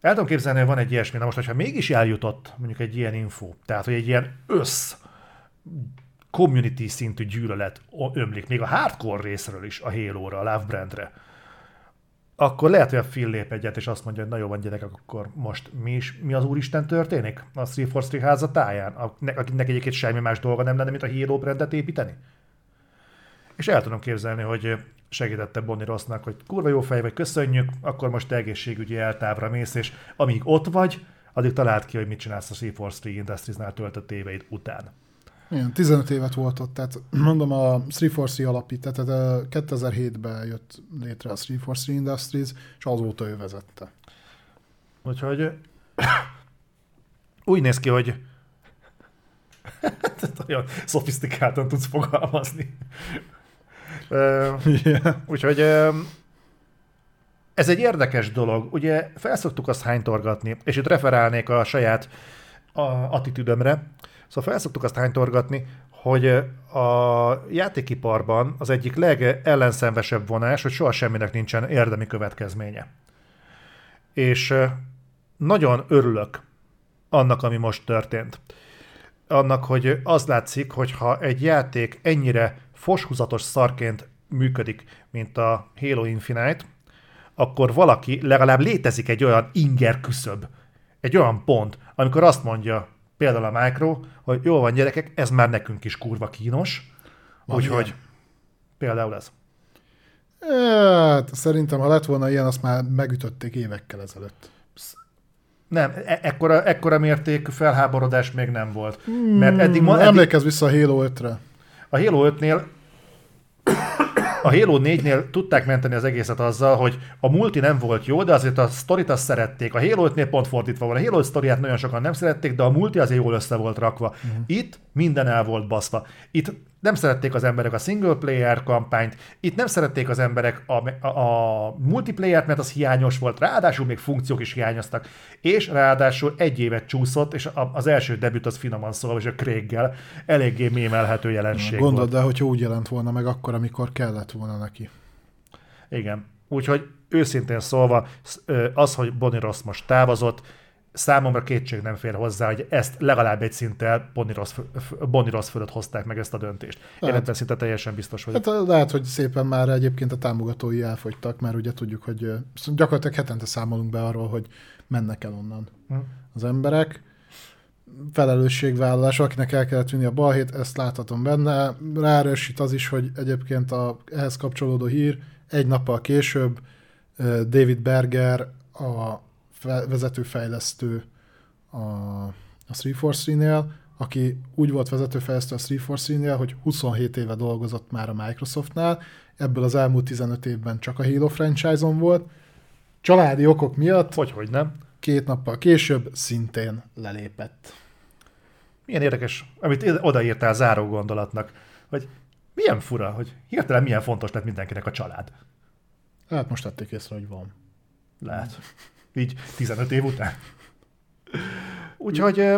El tudom képzelni, hogy van egy ilyesmi. Na most, hogyha mégis eljutott mondjuk egy ilyen info, tehát hogy egy ilyen össz community szintű gyűlölet ömlik, még a hardcore részről is a Halo-ra, a Love Brandre, akkor lehet, hogy a Phil lép egyet, és azt mondja, hogy na jó van gyerekek, akkor most mi, is, mi az úristen történik a 343 háza táján, akinek egyébként semmi más dolga nem lenne, mint a Halo brandet építeni? És el tudom képzelni, hogy segítette Bonnie Rossnak, hogy kurva jó fej vagy, köszönjük, akkor most egészségügyi eltávra mész, és amíg ott vagy, addig találd ki, hogy mit csinálsz a 343 Industries-nál töltött éveid után. Igen, 15 évet volt ott, tehát mondom a 343 alapít, tehát ö, 2007-ben jött létre a 343 Industries, és azóta ő vezette. Úgyhogy úgy néz ki, hogy olyan szofisztikáltan tudsz fogalmazni. Yeah. Úgyhogy ez egy érdekes dolog. Ugye felszoktuk azt hánytorgatni, és itt referálnék a saját a attitűdömre. Szóval felszoktuk azt hánytorgatni, hogy a játékiparban az egyik legellenszenvesebb vonás, hogy soha semminek nincsen érdemi következménye. És nagyon örülök annak, ami most történt. Annak, hogy az látszik, hogy ha egy játék ennyire foshúzatos szarként működik, mint a Halo Infinite, akkor valaki, legalább létezik egy olyan inger küszöb, egy olyan pont, amikor azt mondja például a Micro, hogy jó van gyerekek, ez már nekünk is kurva kínos, Van úgyhogy ilyen? például ez. Hát, szerintem, ha lett volna ilyen, azt már megütötték évekkel ezelőtt. Nem, e- ekkora, ekkora mértékű felháborodás még nem volt. Mert eddig, ma, Hmm, eddig Emlékezz vissza a Halo 5-re. a Halo 5-nél a Halo 4-nél tudták menteni az egészet azzal, hogy a multi nem volt jó, de azért a sztorit azt szerették. A Halo 5-nél pont fordítva van. A Halo 5 sztoriát nagyon sokan nem szerették, de a multi azért jól össze volt rakva. Uh-huh. Itt minden el volt baszva. Itt nem szerették az emberek a single player kampányt, itt nem szerették az emberek a, a, a multiplayer-t, mert az hiányos volt, ráadásul még funkciók is hiányoztak, és ráadásul egy évet csúszott, és a, az első debüt az finoman szólva, és a Craig-gel eléggé mémelhető jelenség volt. Gondold el, hogyha úgy jelent volna meg akkor, amikor kellett volna neki. Igen. Úgyhogy őszintén szólva, az, hogy Bonnie Ross most távozott, számomra kétség nem fér hozzá, hogy ezt legalább egy szinttel Bonnie Ross, Bonnie Ross fölött hozták meg ezt a döntést. Én Lehet. ebben szinte teljesen biztos vagyok. Hát lehet, hogy szépen már egyébként a támogatói elfogytak, mert ugye tudjuk, hogy ö, gyakorlatilag hetente számolunk be arról, hogy mennek el onnan Hm. az emberek. Felelősségvállalás, akinek el kellett vinni a balhét, ezt láthatom benne. Ráerősít az is, hogy egyébként a ehhez kapcsolódó hír egy nappal később David Berger, a vezetőfejlesztő a, a 343-nél, aki úgy volt vezetőfejlesztő a 343-nél, hogy 27 éve dolgozott már a Microsoftnál, ebből az elmúlt 15 évben csak a Halo franchise-on volt. Családi okok miatt Hogy, hogy nem. két nappal később szintén lelépett. Milyen érdekes, amit odaírtál záró gondolatnak, hogy milyen fura, hogy hirtelen milyen fontos lett mindenkinek a család. Hát most tették észre, hogy van. Lehet. Így 15 év után. Úgyhogy,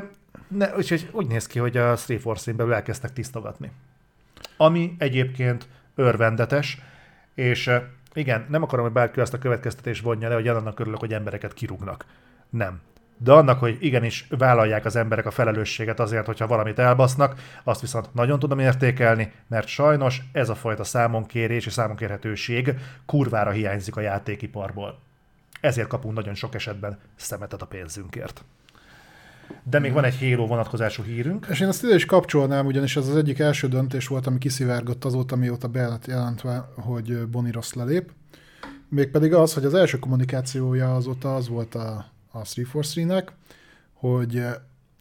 ne, úgyhogy úgy néz ki, hogy a Street Force-in belül elkezdtek tisztogatni. Ami egyébként örvendetes, és igen, nem akarom, hogy bárki azt a következtetést vonja le, hogy annak örülök, hogy embereket kirúgnak. Nem. De annak, hogy igenis vállalják az emberek a felelősséget azért, hogyha valamit elbasznak, azt viszont nagyon tudom értékelni, mert sajnos ez a fajta számonkérés és számonkérhetőség kurvára hiányzik a játékiparból. Ezért kapunk nagyon sok esetben szemetet a pénzünkért. De még van egy Halo vonatkozású hírünk. És én azt ide is kapcsolnám, ugyanis ez az egyik első döntés volt, ami kiszivárgott azóta, mióta be lett jelentve, hogy Bonnie Ross lelép. Mégpedig az, hogy az első kommunikációja azóta az volt a, a 343-nek, hogy eh,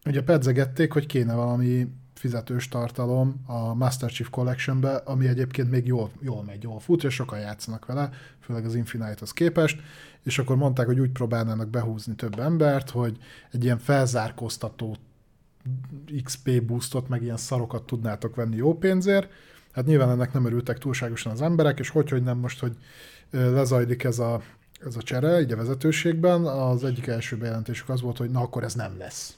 ugye pedzegették, hogy kéne valami fizetős tartalom a Master Chief Collection-be, ami egyébként még jól, jól megy, jól fut, és sokan játszanak vele, főleg az Infinite-hoz képest, és akkor mondták, hogy úgy próbálnának behúzni több embert, hogy egy ilyen felzárkóztató XP boostot, meg ilyen szarokat tudnátok venni jó pénzért. Hát nyilván ennek nem örültek túlságosan az emberek, és hogy, hogy nem most, hogy lezajlik ez a, ez a csere, így a vezetőségben, az egyik első bejelentésük az volt, hogy na akkor ez nem lesz.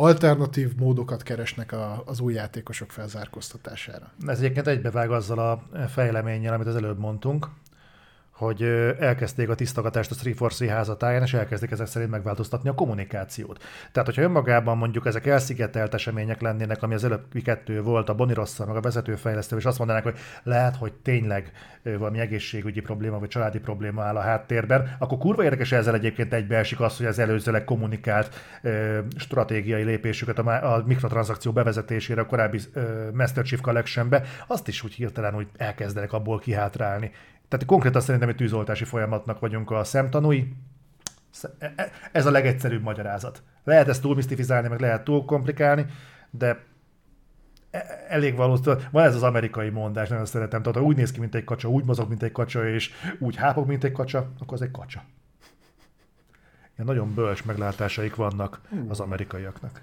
Alternatív módokat keresnek a, az új játékosok felzárkóztatására. Ez egyébként egybevág azzal a fejleménnyel, amit az előbb mondtunk, hogy elkezdték a tisztogatást a 343 házatáján, és elkezdik ezek szerint megváltoztatni a kommunikációt. Tehát, hogyha önmagában mondjuk ezek elszigetelt események lennének, ami az előbbi kettő volt, a Bonnie Rosszal, meg a vezetőfejlesztő, és azt mondanák, hogy lehet, hogy tényleg valami egészségügyi probléma, vagy családi probléma áll a háttérben, akkor kurva érdekes ezzel egyébként egybeesik az, hogy az előzőleg kommunikált ö, stratégiai lépésüket a, a mikrotranszakció bevezetésére a korábbi ö, Master Chief Collectionbe, azt is úgy hirtelen úgy elkezdenek abból kihátrálni. Tehát konkrétan szerintem egy tűzoltási folyamatnak vagyunk a szemtanúi. Sze- e- e- Ez a legegyszerűbb magyarázat. Lehet ezt túl misztifizálni, meg lehet túl komplikálni, de e- elég valószínű. Van ez az amerikai mondás, nagyon szeretem. Tehát ha úgy néz ki, mint egy kacsa, úgy mozog, mint egy kacsa, és úgy hápog, mint egy kacsa, akkor az egy kacsa. Ilyen nagyon bölcs meglátásaik vannak az amerikaiaknak.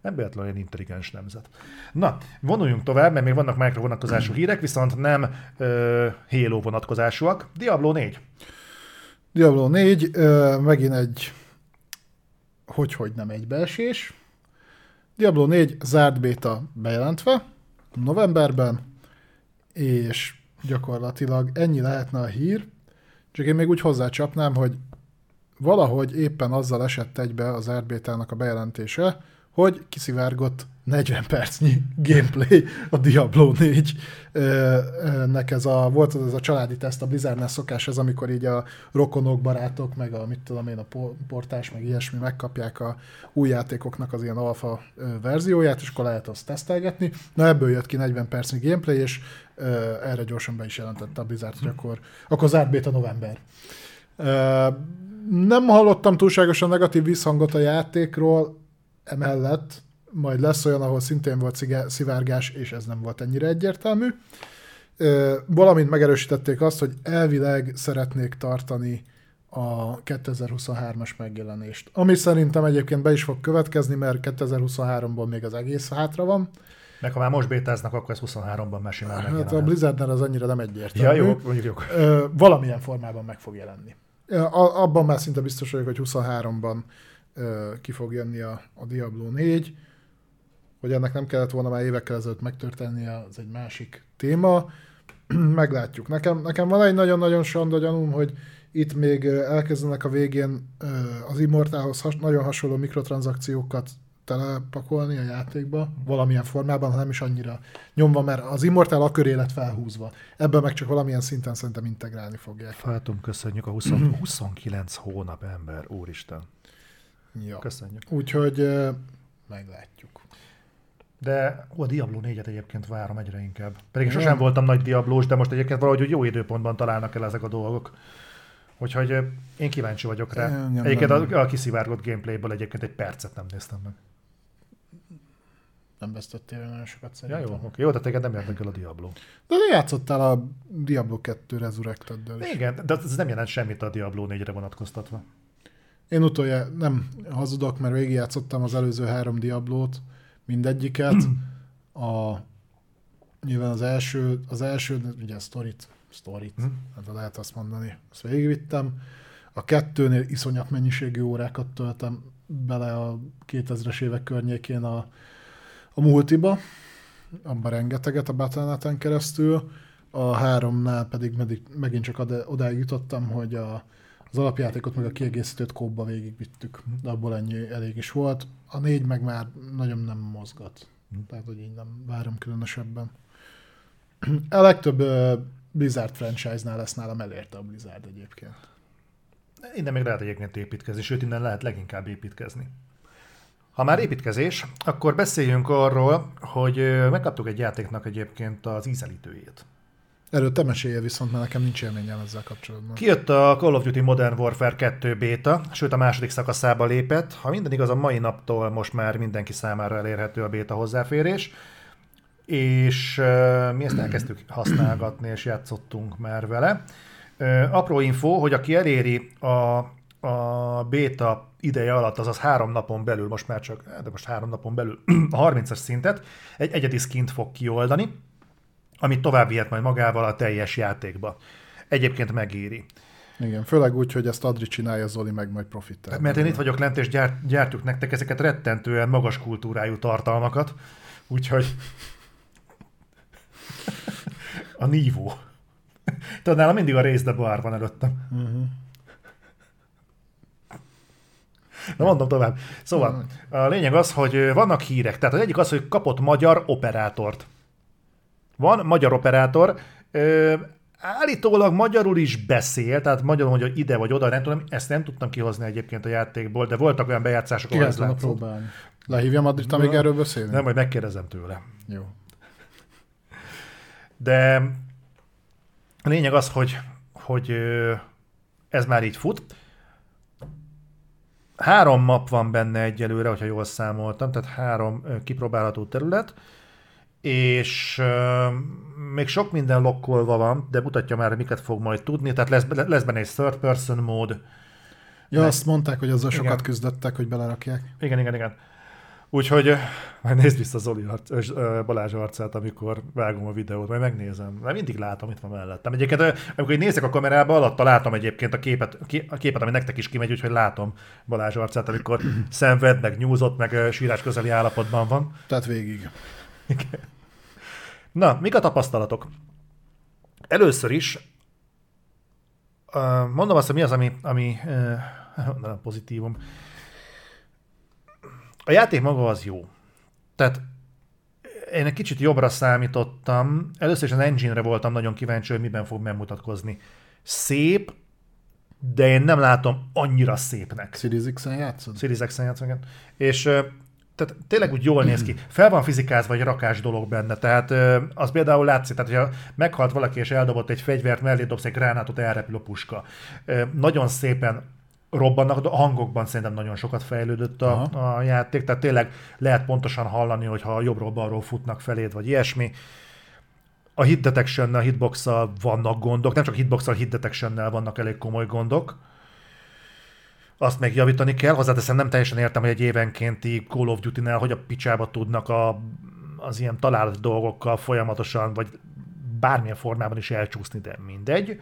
Nem véletlenül olyan intelligens nemzet. Na, vonuljunk tovább, mert még vannak micro vonatkozású hírek, viszont nem ö, Halo vonatkozásúak. Diablo 4. Diablo 4, ö, megint egy hogy-hogy nem egybeesés. Diablo 4 zárt béta bejelentve novemberben, és gyakorlatilag ennyi lehetne a hír, csak én még úgy hozzácsapnám, hogy valahogy éppen azzal esett egybe az zárt bétának a bejelentése, hogy kiszivárgott 40 percnyi gameplay a Diablo 4 nek ez a, volt az ez a családi teszt, a Blizzardnál szokás ez, amikor így a rokonok, barátok, meg a mit tudom én, a po- portás, meg ilyesmi megkapják a új játékoknak az ilyen alfa verzióját, és akkor lehet azt tesztelgetni. Na ebből jött ki 40 percnyi gameplay, és erre gyorsan be is jelentette a Blizzard, hogy akkor, akkor zárt beta november. Nem hallottam túlságosan negatív visszhangot a játékról, emellett majd lesz olyan, ahol szintén volt szivárgás, és ez nem volt ennyire egyértelmű. Valamint megerősítették azt, hogy elvileg szeretnék tartani a 2023-as megjelenést. Ami szerintem egyébként be is fog következni, mert 2023-ból még az egész hátra van. Meg ha már most bétáznak, akkor ez 23-ban már simán Hát a megjelenhet. Blizzardnál az annyira nem egyértelmű. Ja, jó, mondjuk jó. Ö, valamilyen formában meg fog jelenni. A, abban már szinte biztos vagyok, hogy 23-ban ö, ki fog jönni a, a Diablo 4. Hogy ennek nem kellett volna már évekkel ezelőtt megtörténnie, az egy másik téma. Meglátjuk. Nekem, nekem van egy nagyon-nagyon sanda gyanúm, hogy itt még elkezdenek a végén az Immortalhoz has, nagyon hasonló mikrotranszakciókat telepakolni a játékba, valamilyen formában, ha nem is annyira nyomva, mert az Immortal a köré lett felhúzva. Ebben meg csak valamilyen szinten szerintem integrálni fogják. Fátum, köszönjük a 20, 29 hónap ember, úristen. Ja. Köszönjük. Úgyhogy ö, meglátjuk. De ó, a Diablo 4-et egyébként várom egyre inkább. Pedig Ja. sosem voltam nagy Diablós, de most egyébként valahogy úgy jó időpontban találnak el ezek a dolgok. Úgyhogy ö, én kíváncsi vagyok rá. Engem Egyébként nem. a, a kiszivárgott gameplayből egyébként egy percet nem néztem meg. nem vesztettél nagyon sokat Ja, szerintem. jó, oké. Jó, tehát téged nem érdekel a Diablo. De te játszottál a Diablo 2 Resurrected-del is. Igen, de ez nem jelent semmit a Diablo 4-re vonatkoztatva. Én utoljára nem hazudok, mert végigjátszottam az előző három Diablót, mindegyiket. A, nyilván az első, az első, ugye a sztorit, sztorit, hát lehet azt mondani, azt végigvittem. A kettőnél iszonyat mennyiségű órákat töltem bele a 2000-es évek környékén a, a multiba, abban rengeteget a Battle.net-en keresztül. A háromnál pedig meddig, megint csak odáig jutottam, hogy a, az alapjátékot meg a kiegészítőt kóba végigvittük, de abból ennyi elég is volt. A négy meg már nagyon nem mozgat, tehát hogy így nem várom különösebben. A legtöbb Blizzard franchise-nál lesz nálam elérte a Blizzard egyébként. Innen még lehet egyébként építkezni, sőt, innen lehet leginkább építkezni. Ha már építkezés, akkor beszéljünk arról, hogy megkaptuk egy játéknak egyébként az ízelítőjét. Erről te mesélje viszont, mert nekem nincs élményem ezzel kapcsolatban. Kijött a Call of Duty Modern Warfare 2 béta, sőt a második szakaszába lépett. Ha minden igaz, a mai naptól most már mindenki számára elérhető a béta hozzáférés. És uh, mi ezt elkezdtük használgatni, és játszottunk már vele. Uh, apró info, hogy aki eléri a, a béta ideje alatt, azaz három napon belül, most már csak, de most három napon belül a 30-as szintet, egy egyedi skint fog kioldani, amit tovább vihet majd magával a teljes játékba. Egyébként megéri. Igen, főleg úgy, hogy ezt Adri csinálja, Zoli meg majd profitál. Mert én itt vagyok lent, és gyárt, gyártjuk nektek ezeket rettentően magas kultúrájú tartalmakat, úgyhogy a nívó. Tudod, nálam mindig a bar van előttem. Uh-huh. Na mondom tovább. Szóval a lényeg az, hogy vannak hírek. Tehát az egyik az, hogy kapott magyar operátort. Van magyar operátor, ö, állítólag magyarul is beszél, tehát magyarul mondja, hogy ide vagy oda, nem tudom, ezt nem tudtam kihozni egyébként a játékból, de voltak olyan bejátszások, ahol ez látszott. próbálni. Lehívjam Adrit, amíg erről beszélünk? Nem, majd megkérdezem tőle. Jó. De a lényeg az, hogy, hogy ez már így fut. Három map van benne egyelőre, hogyha jól számoltam, tehát három kipróbálható terület, és ö, még sok minden lokkolva van, de mutatja már, miket fog majd tudni, tehát lesz, lesz benne egy third person mód, Ja, azt mondták, hogy azzal sokat Igen. küzdöttek, hogy belerakják. Igen, igen, igen. Úgyhogy majd nézd vissza Zoli arc, Balázs arcát, amikor vágom a videót, majd megnézem. Mert mindig látom, itt van mellettem. Egyébként, amikor így nézek a kamerába, alatta látom egyébként a képet, a ké- a képet, ami nektek is kimegy, úgyhogy látom Balázs arcát, amikor szenved, meg nyúzott, meg sírás közeli állapotban van. Tehát végig. Na, mik a tapasztalatok? Először is mondom azt, hogy mi az, ami, ami nem pozitívum. A játék maga az jó. Tehát én egy kicsit jobbra számítottam. Először is az engine-re voltam nagyon kíváncsi, hogy miben fog megmutatkozni. Szép, de én nem látom annyira szépnek. Series X-en játszod? Series X-en játszom, igen. És tehát tényleg úgy jól néz ki. Fel van fizikázva egy rakás dolog benne, tehát az például látszik, tehát hogyha meghalt valaki és eldobott egy fegyvert, mellé dobsz egy gránátot, elrepül a puska. Nagyon szépen robbannak, de a hangokban szerintem nagyon sokat fejlődött a, a játék, tehát tényleg lehet pontosan hallani, hogyha jobbról-balról futnak feléd, vagy ilyesmi. A hit detection a hitbox vannak gondok, nem csak hitbox hit detection vannak elég komoly gondok. Azt még javítani kell, hozzáteszem nem teljesen értem, hogy egy évenkénti Call of Duty-nál hogy a picsába tudnak a, az ilyen talált dolgokkal folyamatosan, vagy bármilyen formában is elcsúszni, de mindegy.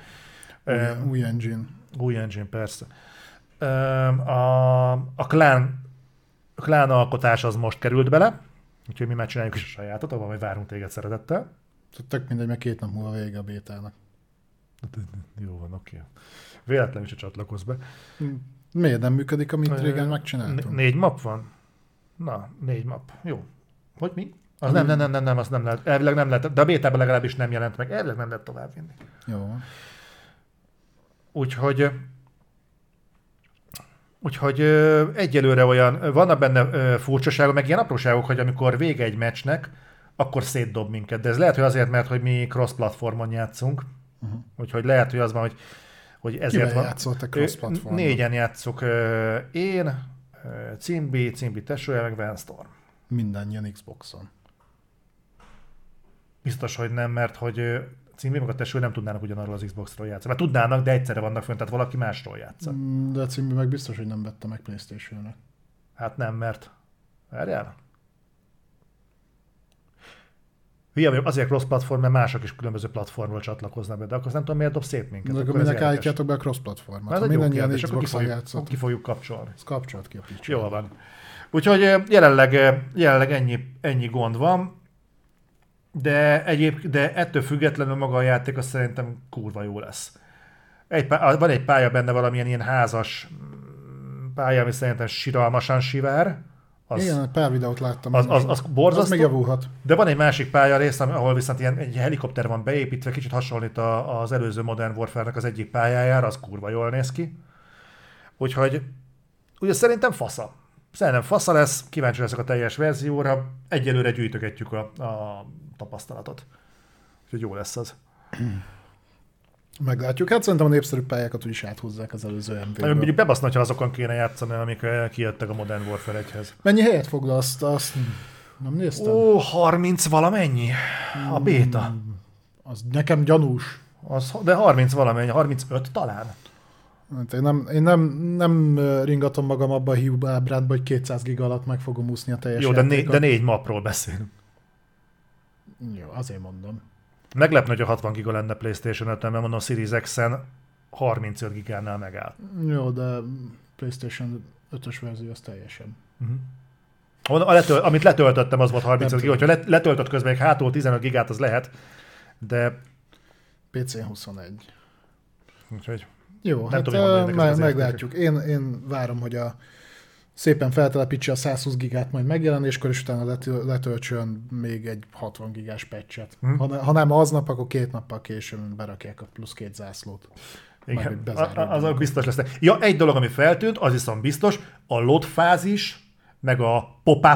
Új, új engine. új engine, persze. A, a klán, a klán alkotás az most került bele, úgyhogy mi már csináljuk is a sajátot, ahol majd várunk téged szeretettel. Tök mindegy, mert két nap múlva vége a bétának. Jó van, oké. Véletlenül se csatlakozz be. Miért nem működik, amit régen megcsináltunk? négy map van? Na, négy map. Jó. Hogy mi? Az nem, nem, nem, nem, nem, azt nem lehet. Elvileg nem lehet, de a bétában legalábbis nem jelent meg. Elvileg nem lehet továbbvinni. Jó. Úgyhogy Úgyhogy ö, egyelőre olyan, vannak benne ö, furcsaságok, meg ilyen apróságok, hogy amikor vége egy meccsnek, akkor szétdob minket. De ez lehet, hogy azért, mert hogy mi cross-platformon játszunk. Uh-huh. Úgyhogy lehet, hogy az van, hogy, hogy ezért Kivel van. játszottak Ö, cross-platformon? Négyen játszok. Én, Cimbi, Cimbi tesója, meg Van Storm. mindannyian Xboxon. Biztos, hogy nem, mert hogy ö, címvémokat teső nem tudnának ugyanarról az Xboxról játszani. Mert tudnának, de egyszerre vannak fönn, tehát valaki másról játsza. Mm, De a meg biztos, hogy nem vette meg Playstation-nek. Hát nem, mert... Várjál? Hülye vagyok, azért rossz platform, mert mások is különböző platformról csatlakoznak be, de akkor nem tudom, miért dob szét minket. De akkor minek állítjátok be a? Hát ez egy jó mindannyian kérdés, akkor ki fogjuk, ki fogjuk kapcsolni. az kapcsolat ki a picsa. Jó van. Úgyhogy ö, jelenleg, ö, jelenleg ennyi, ennyi gond van, de, egyéb, de ettől függetlenül maga a játék az szerintem kurva jó lesz. Egy, van egy pálya benne valamilyen ilyen házas mm, pálya, ami szerintem siralmasan sivár. Az, Igen, egy pár videót láttam. az, az, az az borzasztó. még javulhat. De van egy másik pálya rész, ami- ahol viszont ilyen egy helikopter van beépítve, kicsit hasonlít a, az előző Modern Warfare-nek az egyik pályájára, az kurva jól néz ki. Úgyhogy ugye szerintem fasza. Szerintem fasza lesz, kíváncsi leszek a teljes verzióra, egyelőre gyűjtögetjük a, a tapasztalatot. Úgyhogy jó lesz az. Meglátjuk. Hát szerintem a népszerű pályákat úgyis áthúzzák az előző Nagyon MV-ből. mondjuk bebaszna, ha azokon kéne játszani, amik eh, kijöttek a Modern Warfare 1-hez. Mennyi helyet foglal azt? azt nem néztem? Ó, 30 valamennyi? A béta. Az nekem gyanús. Az, de 30 valamennyi, 35 talán. Hát én nem, én nem, nem ö, ringatom magam abba a hiú ábrádba, hogy 200 giga alatt meg fogom úszni a teljes Jó, de, né- de négy mapról beszélünk. Jó, azért mondom. Meglepne, hogy a 60 giga lenne PlayStation 5 mert mondom Series X-en 35 gigánál megáll. Jó, de PlayStation 5-ös verzió az teljesen. A letöl, amit letöltöttem, az volt 35 Nem giga. Hogyha let, letöltött közben egy hátul 15 gigát, az lehet, de PC 21. úgyhogy Jó, Nem hát tudom, hogy meglátjuk. Én, én várom, hogy a szépen feltelepítse a 120 gigát majd megjelenéskor, és utána letö- letöltsön még egy 60 gigás patchet. Hm. Ha, ne, ha nem aznap, akkor két nappal később berakják a plusz két zászlót. Igen, azok biztos lesznek. Ja, egy dolog, ami feltűnt, az viszont biztos, a load fázis, meg a pop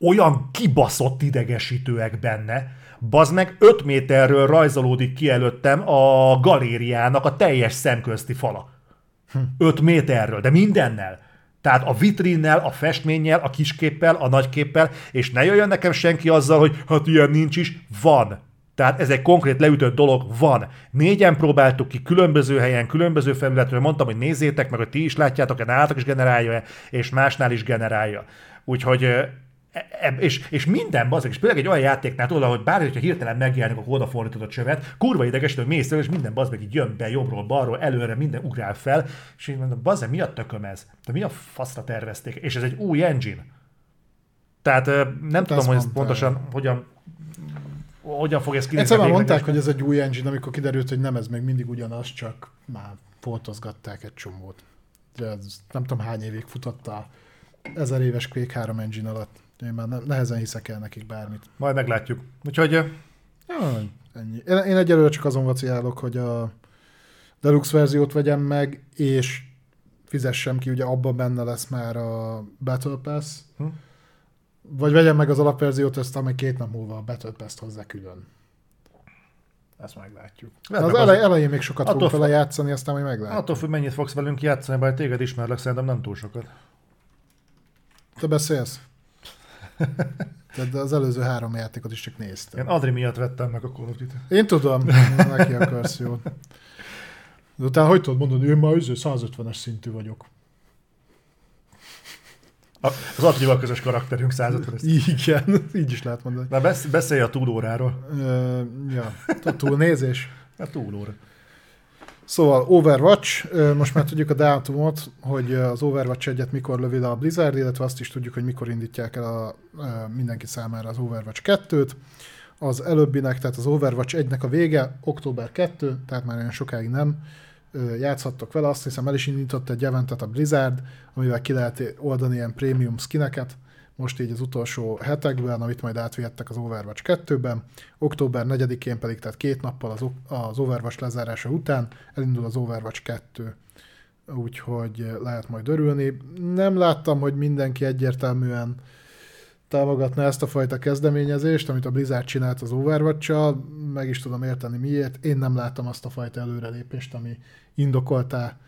olyan kibaszott idegesítőek benne, Bazd meg 5 méterről rajzolódik ki előttem a galériának a teljes szemközti fala. 5 méterről, de mindennel. Tehát a vitrinnel, a festménnyel, a kisképpel, a nagyképpel, és ne jöjjön nekem senki azzal, hogy hát ilyen nincs is, van. Tehát ez egy konkrét leütött dolog, van. Négyen próbáltuk ki, különböző helyen, különböző felületről, mondtam, hogy nézzétek meg, hogy ti is látjátok, nálatok is generálja és másnál is generálja. Úgyhogy és, és minden bazeg, és például egy olyan játéknál tudod, hogy bárhogy, hogyha hirtelen megjelenik a odafordítod a csövet, kurva ideges, hogy mész és minden bazeg így jön be jobbról, balról, előre, minden ugrál fel, és így mondom, bazeg, mi a tököm ez? De mi a faszra tervezték? És ez egy új engine. Tehát nem tudom, azt hogy ez pontosan hogyan hogyan fog ez kinézni. Egyszer már a mondták, hogy ez egy új engine, amikor kiderült, hogy nem ez még mindig ugyanaz, csak már foltozgatták egy csomót. Ez nem tudom hány évig futott a ezer éves Quake 3 engine alatt. Én már ne- nehezen hiszek el nekik bármit. Majd meglátjuk. Úgyhogy Ja, ennyi. Én, én egyelőre csak azon vacilálok, hogy a Deluxe verziót vegyem meg, és fizessem ki, ugye abban benne lesz már a Battle Pass. Hm. Vagy vegyem meg az alapverziót, aztán meg két nap múlva a Battle Pass-t hozzá külön. Ezt meglátjuk. Meg az- elej, elején még sokat Attól fogok f- vele játszani, aztán majd meglátjuk. attól függ, mennyit fogsz velünk játszani, bár téged ismerlek, szerintem nem túl sokat. Te beszélsz? Tehát az előző három játékot is csak Én néztem. Adri miatt vettem meg a Call of Duty. Én tudom, neki akarsz jót. De utána hogy tudod mondani, én már izé 150-es szintű vagyok. A- Az Adrival közös karakterünk 150 Igen, így is lehet mondani. Na besz- beszélj a túlóráról. Ö, ja, a túlnézés. A túlóra. Szóval Overwatch, most már tudjuk a dátumot, hogy az Overwatch egyet mikor lövi le a Blizzard, illetve azt is tudjuk, hogy mikor indítják el a, mindenki számára az Overwatch 2-t. Az előbbinek, tehát az Overwatch 1-nek a vége október 2, tehát már olyan sokáig nem játszhattok vele. Azt hiszem el is indított egy eventet a Blizzard, amivel ki lehet oldani ilyen prémium skineket, most így az utolsó hetekben, amit majd átvihettek az Overwatch 2-ben. Október 4-én pedig, tehát két nappal az, az Overwatch lezárása után elindul az Overwatch 2. Úgyhogy lehet majd örülni. Nem láttam, hogy mindenki egyértelműen támogatna ezt a fajta kezdeményezést, amit a Blizzard csinált az overwatch meg is tudom érteni miért. Én nem láttam azt a fajta előrelépést, ami indokoltá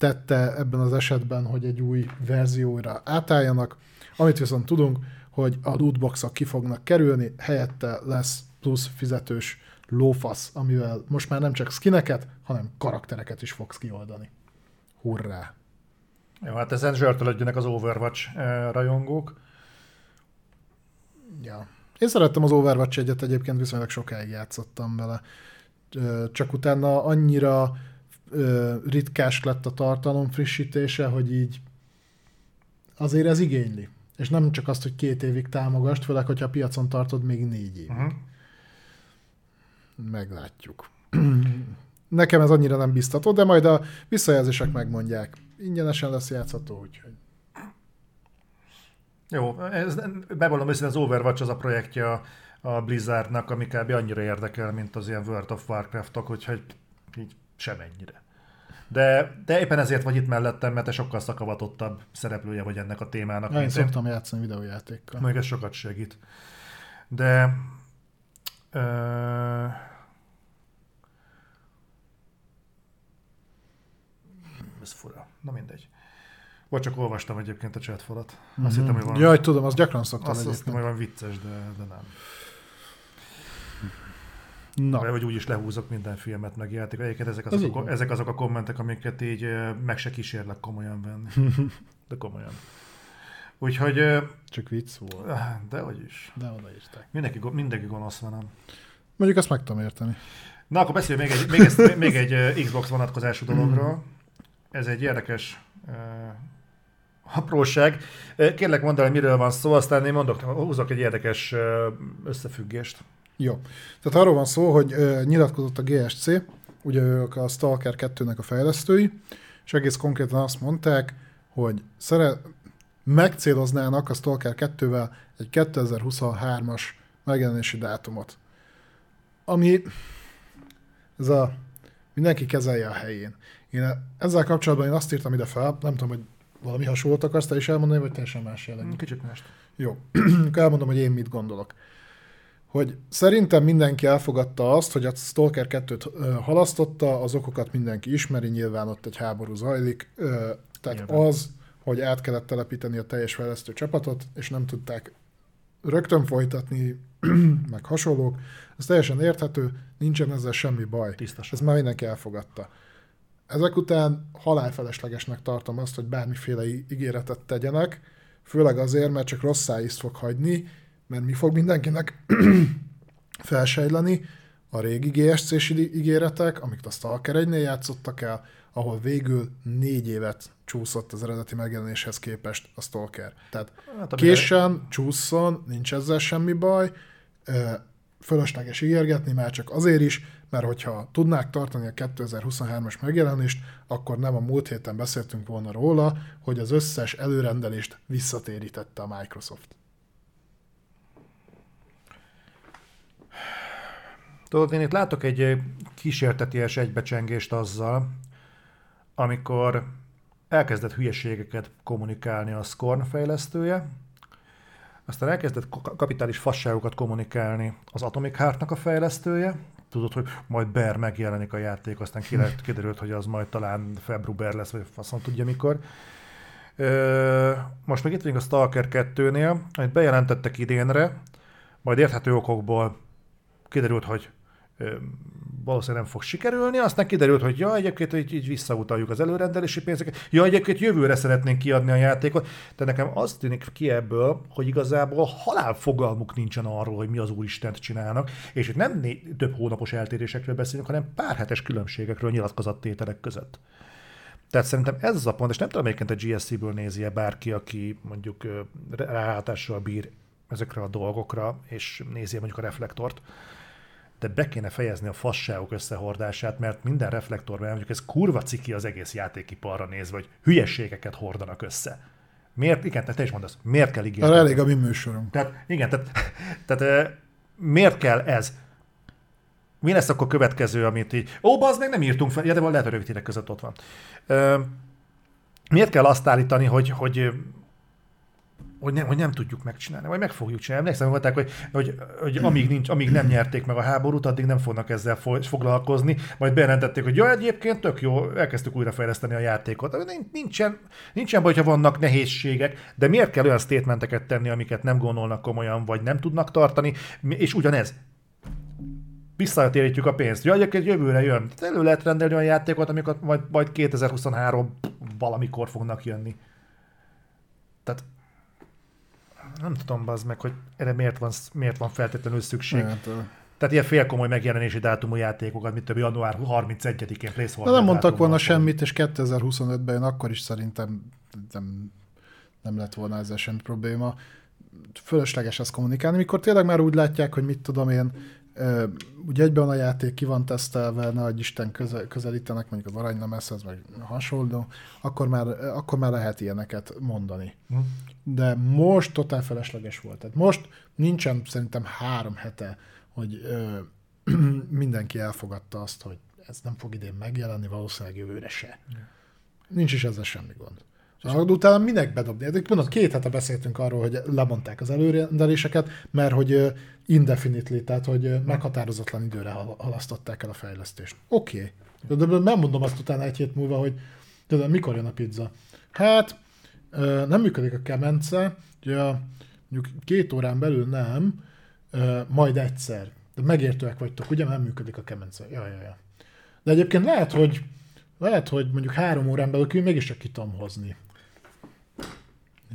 tette ebben az esetben, hogy egy új verzióra átálljanak. Amit viszont tudunk, hogy a lootboxok ki fognak kerülni, helyette lesz plusz fizetős lófasz, amivel most már nem csak skineket, hanem karaktereket is fogsz kioldani. Hurrá! Jó, hát ezen zsörtölödjenek az Overwatch eh, rajongók. Ja. Én szerettem az Overwatch egyet, egyébként viszonylag sokáig játszottam vele. Csak utána annyira ö, ritkás lett a tartalom frissítése, hogy így azért ez igényli. És nem csak azt, hogy két évig támogast, főleg, hogyha a piacon tartod még négy évig. Uh-huh. Meglátjuk. Nekem ez annyira nem biztató, de majd a visszajelzések megmondják. Ingyenesen lesz játszható, úgyhogy Jó, ez, bevallom őszintén az Overwatch az a projektje a- a Blizzardnak, ami kb. annyira érdekel, mint az ilyen World of Warcraftok, úgyhogy így semennyire. De, de éppen ezért vagy itt mellettem, mert te sokkal szakavatottabb szereplője vagy ennek a témának. Na, én mint én. szoktam játszani videójátékkal. Még ez sokat segít. De... Ö... Ez fura. Na mindegy. Vagy csak olvastam egyébként a chatfalat. Azt hittem, hogy van, Jaj, tudom, azt gyakran szoktam azt hittem, hogy van vicces, de, de nem. Na, Vagy, vagy úgyis lehúzok minden filmet, meg játék. Egyébként ezek Ez azok, a, ezek azok a kommentek, amiket így meg se kísérlek komolyan venni. De komolyan. Úgyhogy, csak vicc volt. de hogy is. De odaírták. Mindenki, go- mindenki gonosz van? Mondjuk azt meg tudom érteni. Na, akkor beszéljünk még egy, még, ezt, még egy Xbox vonatkozású dologról. Ez egy érdekes uh, apróság. Kérlek mondd el, hogy miről van szó, aztán én mondok, húzok egy érdekes ö, összefüggést. Jó. Tehát arról van szó, hogy ö, nyilatkozott a GSC, ugye ők a Stalker 2-nek a fejlesztői, és egész konkrétan azt mondták, hogy szeret, megcéloznának a Stalker 2-vel egy 2023-as megjelenési dátumot. Ami ez a mindenki kezelje a helyén. Én ezzel kapcsolatban én azt írtam ide fel, nem tudom, hogy valami hasonlót akarsz te is elmondani, vagy teljesen más jellegű. Kicsit mást. Jó, akkor elmondom, hogy én mit gondolok. Hogy szerintem mindenki elfogadta azt, hogy a Stalker 2-t ö, halasztotta, az okokat mindenki ismeri, nyilván ott egy háború zajlik, tehát Nyilván. az, hogy át kellett telepíteni a teljes fejlesztő csapatot, és nem tudták rögtön folytatni, meg hasonlók, ez teljesen érthető, nincsen ezzel semmi baj. Tisztaság. Ez már mindenki elfogadta. Ezek után halálfeleslegesnek tartom azt, hogy bármiféle ígéretet tegyenek, főleg azért, mert csak rossz fog hagyni, mert mi fog mindenkinek felsejleni, a régi GSC-s ígéretek, amiket a Stalker 1 játszottak el, ahol végül négy évet csúszott az eredeti megjelenéshez képest a Stalker. Tehát Hát, amire- késsen, csúszson, nincs ezzel semmi baj, fölösleges ígérgetni már csak azért is, mert hogyha tudnák tartani a 2023-as megjelenést, akkor nem a múlt héten beszéltünk volna róla, hogy az összes előrendelést visszatérítette a Microsoft. Tudod, én itt látok egy kísérteties egybecsengést azzal, amikor elkezdett hülyeségeket kommunikálni a Scorn fejlesztője, aztán elkezdett kapitális fasságokat kommunikálni az Atomic Heart-nak a fejlesztője, tudod, hogy majd Bear megjelenik a játék, aztán kiderült, hogy az majd talán február lesz, vagy faszom tudja mikor. Most meg itt vagyunk a Stalker 2-nél, amit bejelentettek idénre, majd érthető okokból kiderült, hogy valószínűleg nem fog sikerülni, aztán kiderült, hogy ja, egyébként így, így visszautaljuk az előrendelési pénzeket, ja, egyébként jövőre szeretnénk kiadni a játékot, de nekem az tűnik ki ebből, hogy igazából halál fogalmuk nincsen arról, hogy mi az úristent csinálnak, és itt nem né- több hónapos eltérésekről beszélünk, hanem pár hetes különbségekről nyilatkozattételek között. Tehát szerintem ez az a pont, és nem tudom, egyébként a GSC-ből nézi-e bárki, aki mondjuk rálátással bír ezekre a dolgokra, és nézi mondjuk a reflektort, de be kéne fejezni a fasságok összehordását, mert minden reflektorban mondjuk ez kurva ciki az egész játékiparra nézve, hogy hülyeségeket hordanak össze. Miért, igen, te is mondasz, miért kell ígérni? Elég a mi műsorunk. Tehát igen, tehát, tehát miért kell ez? Mi lesz akkor következő, amit így... Ó, az meg nem írtunk fel, ja, de lehet, hogy rövid között ott van. Ö, miért kell azt állítani, hogy, hogy hogy nem, hogy nem tudjuk megcsinálni, vagy meg fogjuk csinálni. Emlékszem, mondták, hogy, hogy, hogy amíg, nincs, amíg nem nyerték meg a háborút, addig nem fognak ezzel foglalkozni. Majd bejelentették, hogy ja, egyébként tök jó, elkezdtük újrafejleszteni a játékot. Nincsen, nincsen baj, ha vannak nehézségek, de miért kell olyan statementeket tenni, amiket nem gondolnak komolyan, vagy nem tudnak tartani, és ugyanez, visszatérítjük a pénzt. Ja, egyébként jövőre jön. Elő lehet rendelni olyan játékot, amiket majd, majd 2023 valamikor fognak jönni. Tehát nem tudom, az meg, hogy erre miért van, miért van feltétlenül szükség. Hát, tehát ilyen félkomoly megjelenési dátumú játékokat, mint több január 31-én placeholder Nem mondtak volna semmit, és 2025-ben jön, akkor is szerintem nem, nem lett volna ezzel semmi probléma. Fölösleges ezt kommunikálni, mikor tényleg már úgy látják, hogy mit tudom én, ugye egyben a játék ki van tesztelve, nagy Isten közel, közelítenek mondjuk az aranylemezhez, meg hasonló, akkor már, akkor már lehet ilyeneket mondani. Hm. De most totál felesleges volt. Tehát most nincsen szerintem három hete, hogy ö, mindenki elfogadta azt, hogy ez nem fog idén megjelenni, valószínűleg jövőre se. Hm. Nincs is ezzel semmi gond. És utána minek bedobni? Hát mondod, két hete beszéltünk arról, hogy lemondták az előrendeléseket, mert hogy indefinitely, tehát hogy meghatározatlan időre halasztották el a fejlesztést. Oké. Okay. De nem mondom azt utána egy hét múlva, hogy tudod, mikor jön a pizza? Hát, nem működik a kemence, ugye mondjuk két órán belül nem, majd egyszer. De megértőek vagytok, ugye nem működik a kemence. Ja, ja, ja. De egyébként lehet, hogy lehet, hogy mondjuk három órán belül mégis csak ki tudom hozni.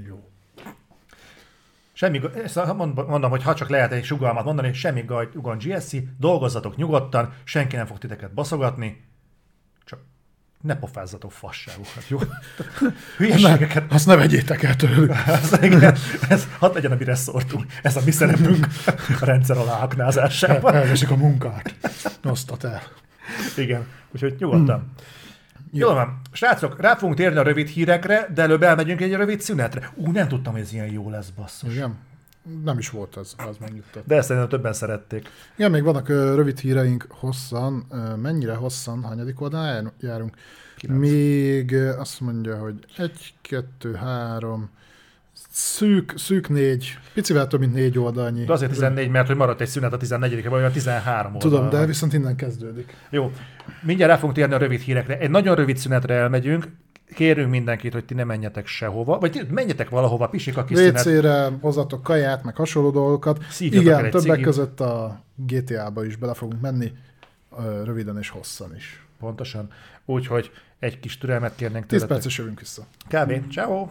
Jó. Semmi, mondom, hogy ha csak lehet egy sugalmat mondani, semmi gaj, ugon GSC, dolgozzatok nyugodtan, senki nem fog titeket baszogatni, csak ne pofázzatok fasságokat, jó? Hülyeségeket. Azt ne vegyétek el tőlük. ez, igen, ez, hadd legyen, amire szórtunk. Ez a mi szerepünk a rendszer alá aknázásában. Elveszik a munkát. Osztat el. Igen, úgyhogy nyugodtan. Hmm. Jó van. Srácok, rá fogunk térni a rövid hírekre, de előbb elmegyünk egy rövid szünetre. Ú, nem tudtam, hogy ez ilyen jó lesz, basszus. Igen. Nem is volt az, az megnyugtat. De ezt szerintem többen szerették. Igen, még vannak uh, rövid híreink hosszan. Uh, mennyire hosszan? Hanyadik oldalán járunk? 9. Még uh, azt mondja, hogy egy, kettő, három, Szűk, szűk négy, picivel több, mint négy oldalnyi. De azért 14, mert hogy maradt egy szünet a 14 vagy a 13 oldal. Tudom, de viszont innen kezdődik. Jó, mindjárt rá fogunk térni a rövid hírekre. Egy nagyon rövid szünetre elmegyünk, kérünk mindenkit, hogy ti ne menjetek sehova, vagy menjetek valahova, pisik a kis WC-re, hozzatok kaját, meg hasonló dolgokat. Szívjatok Igen, többek cigit. között a GTA-ba is bele fogunk menni, röviden és hosszan is. Pontosan. Úgyhogy egy kis türelmet kérnénk 10 perces jövünk vissza. Kb. Ciao.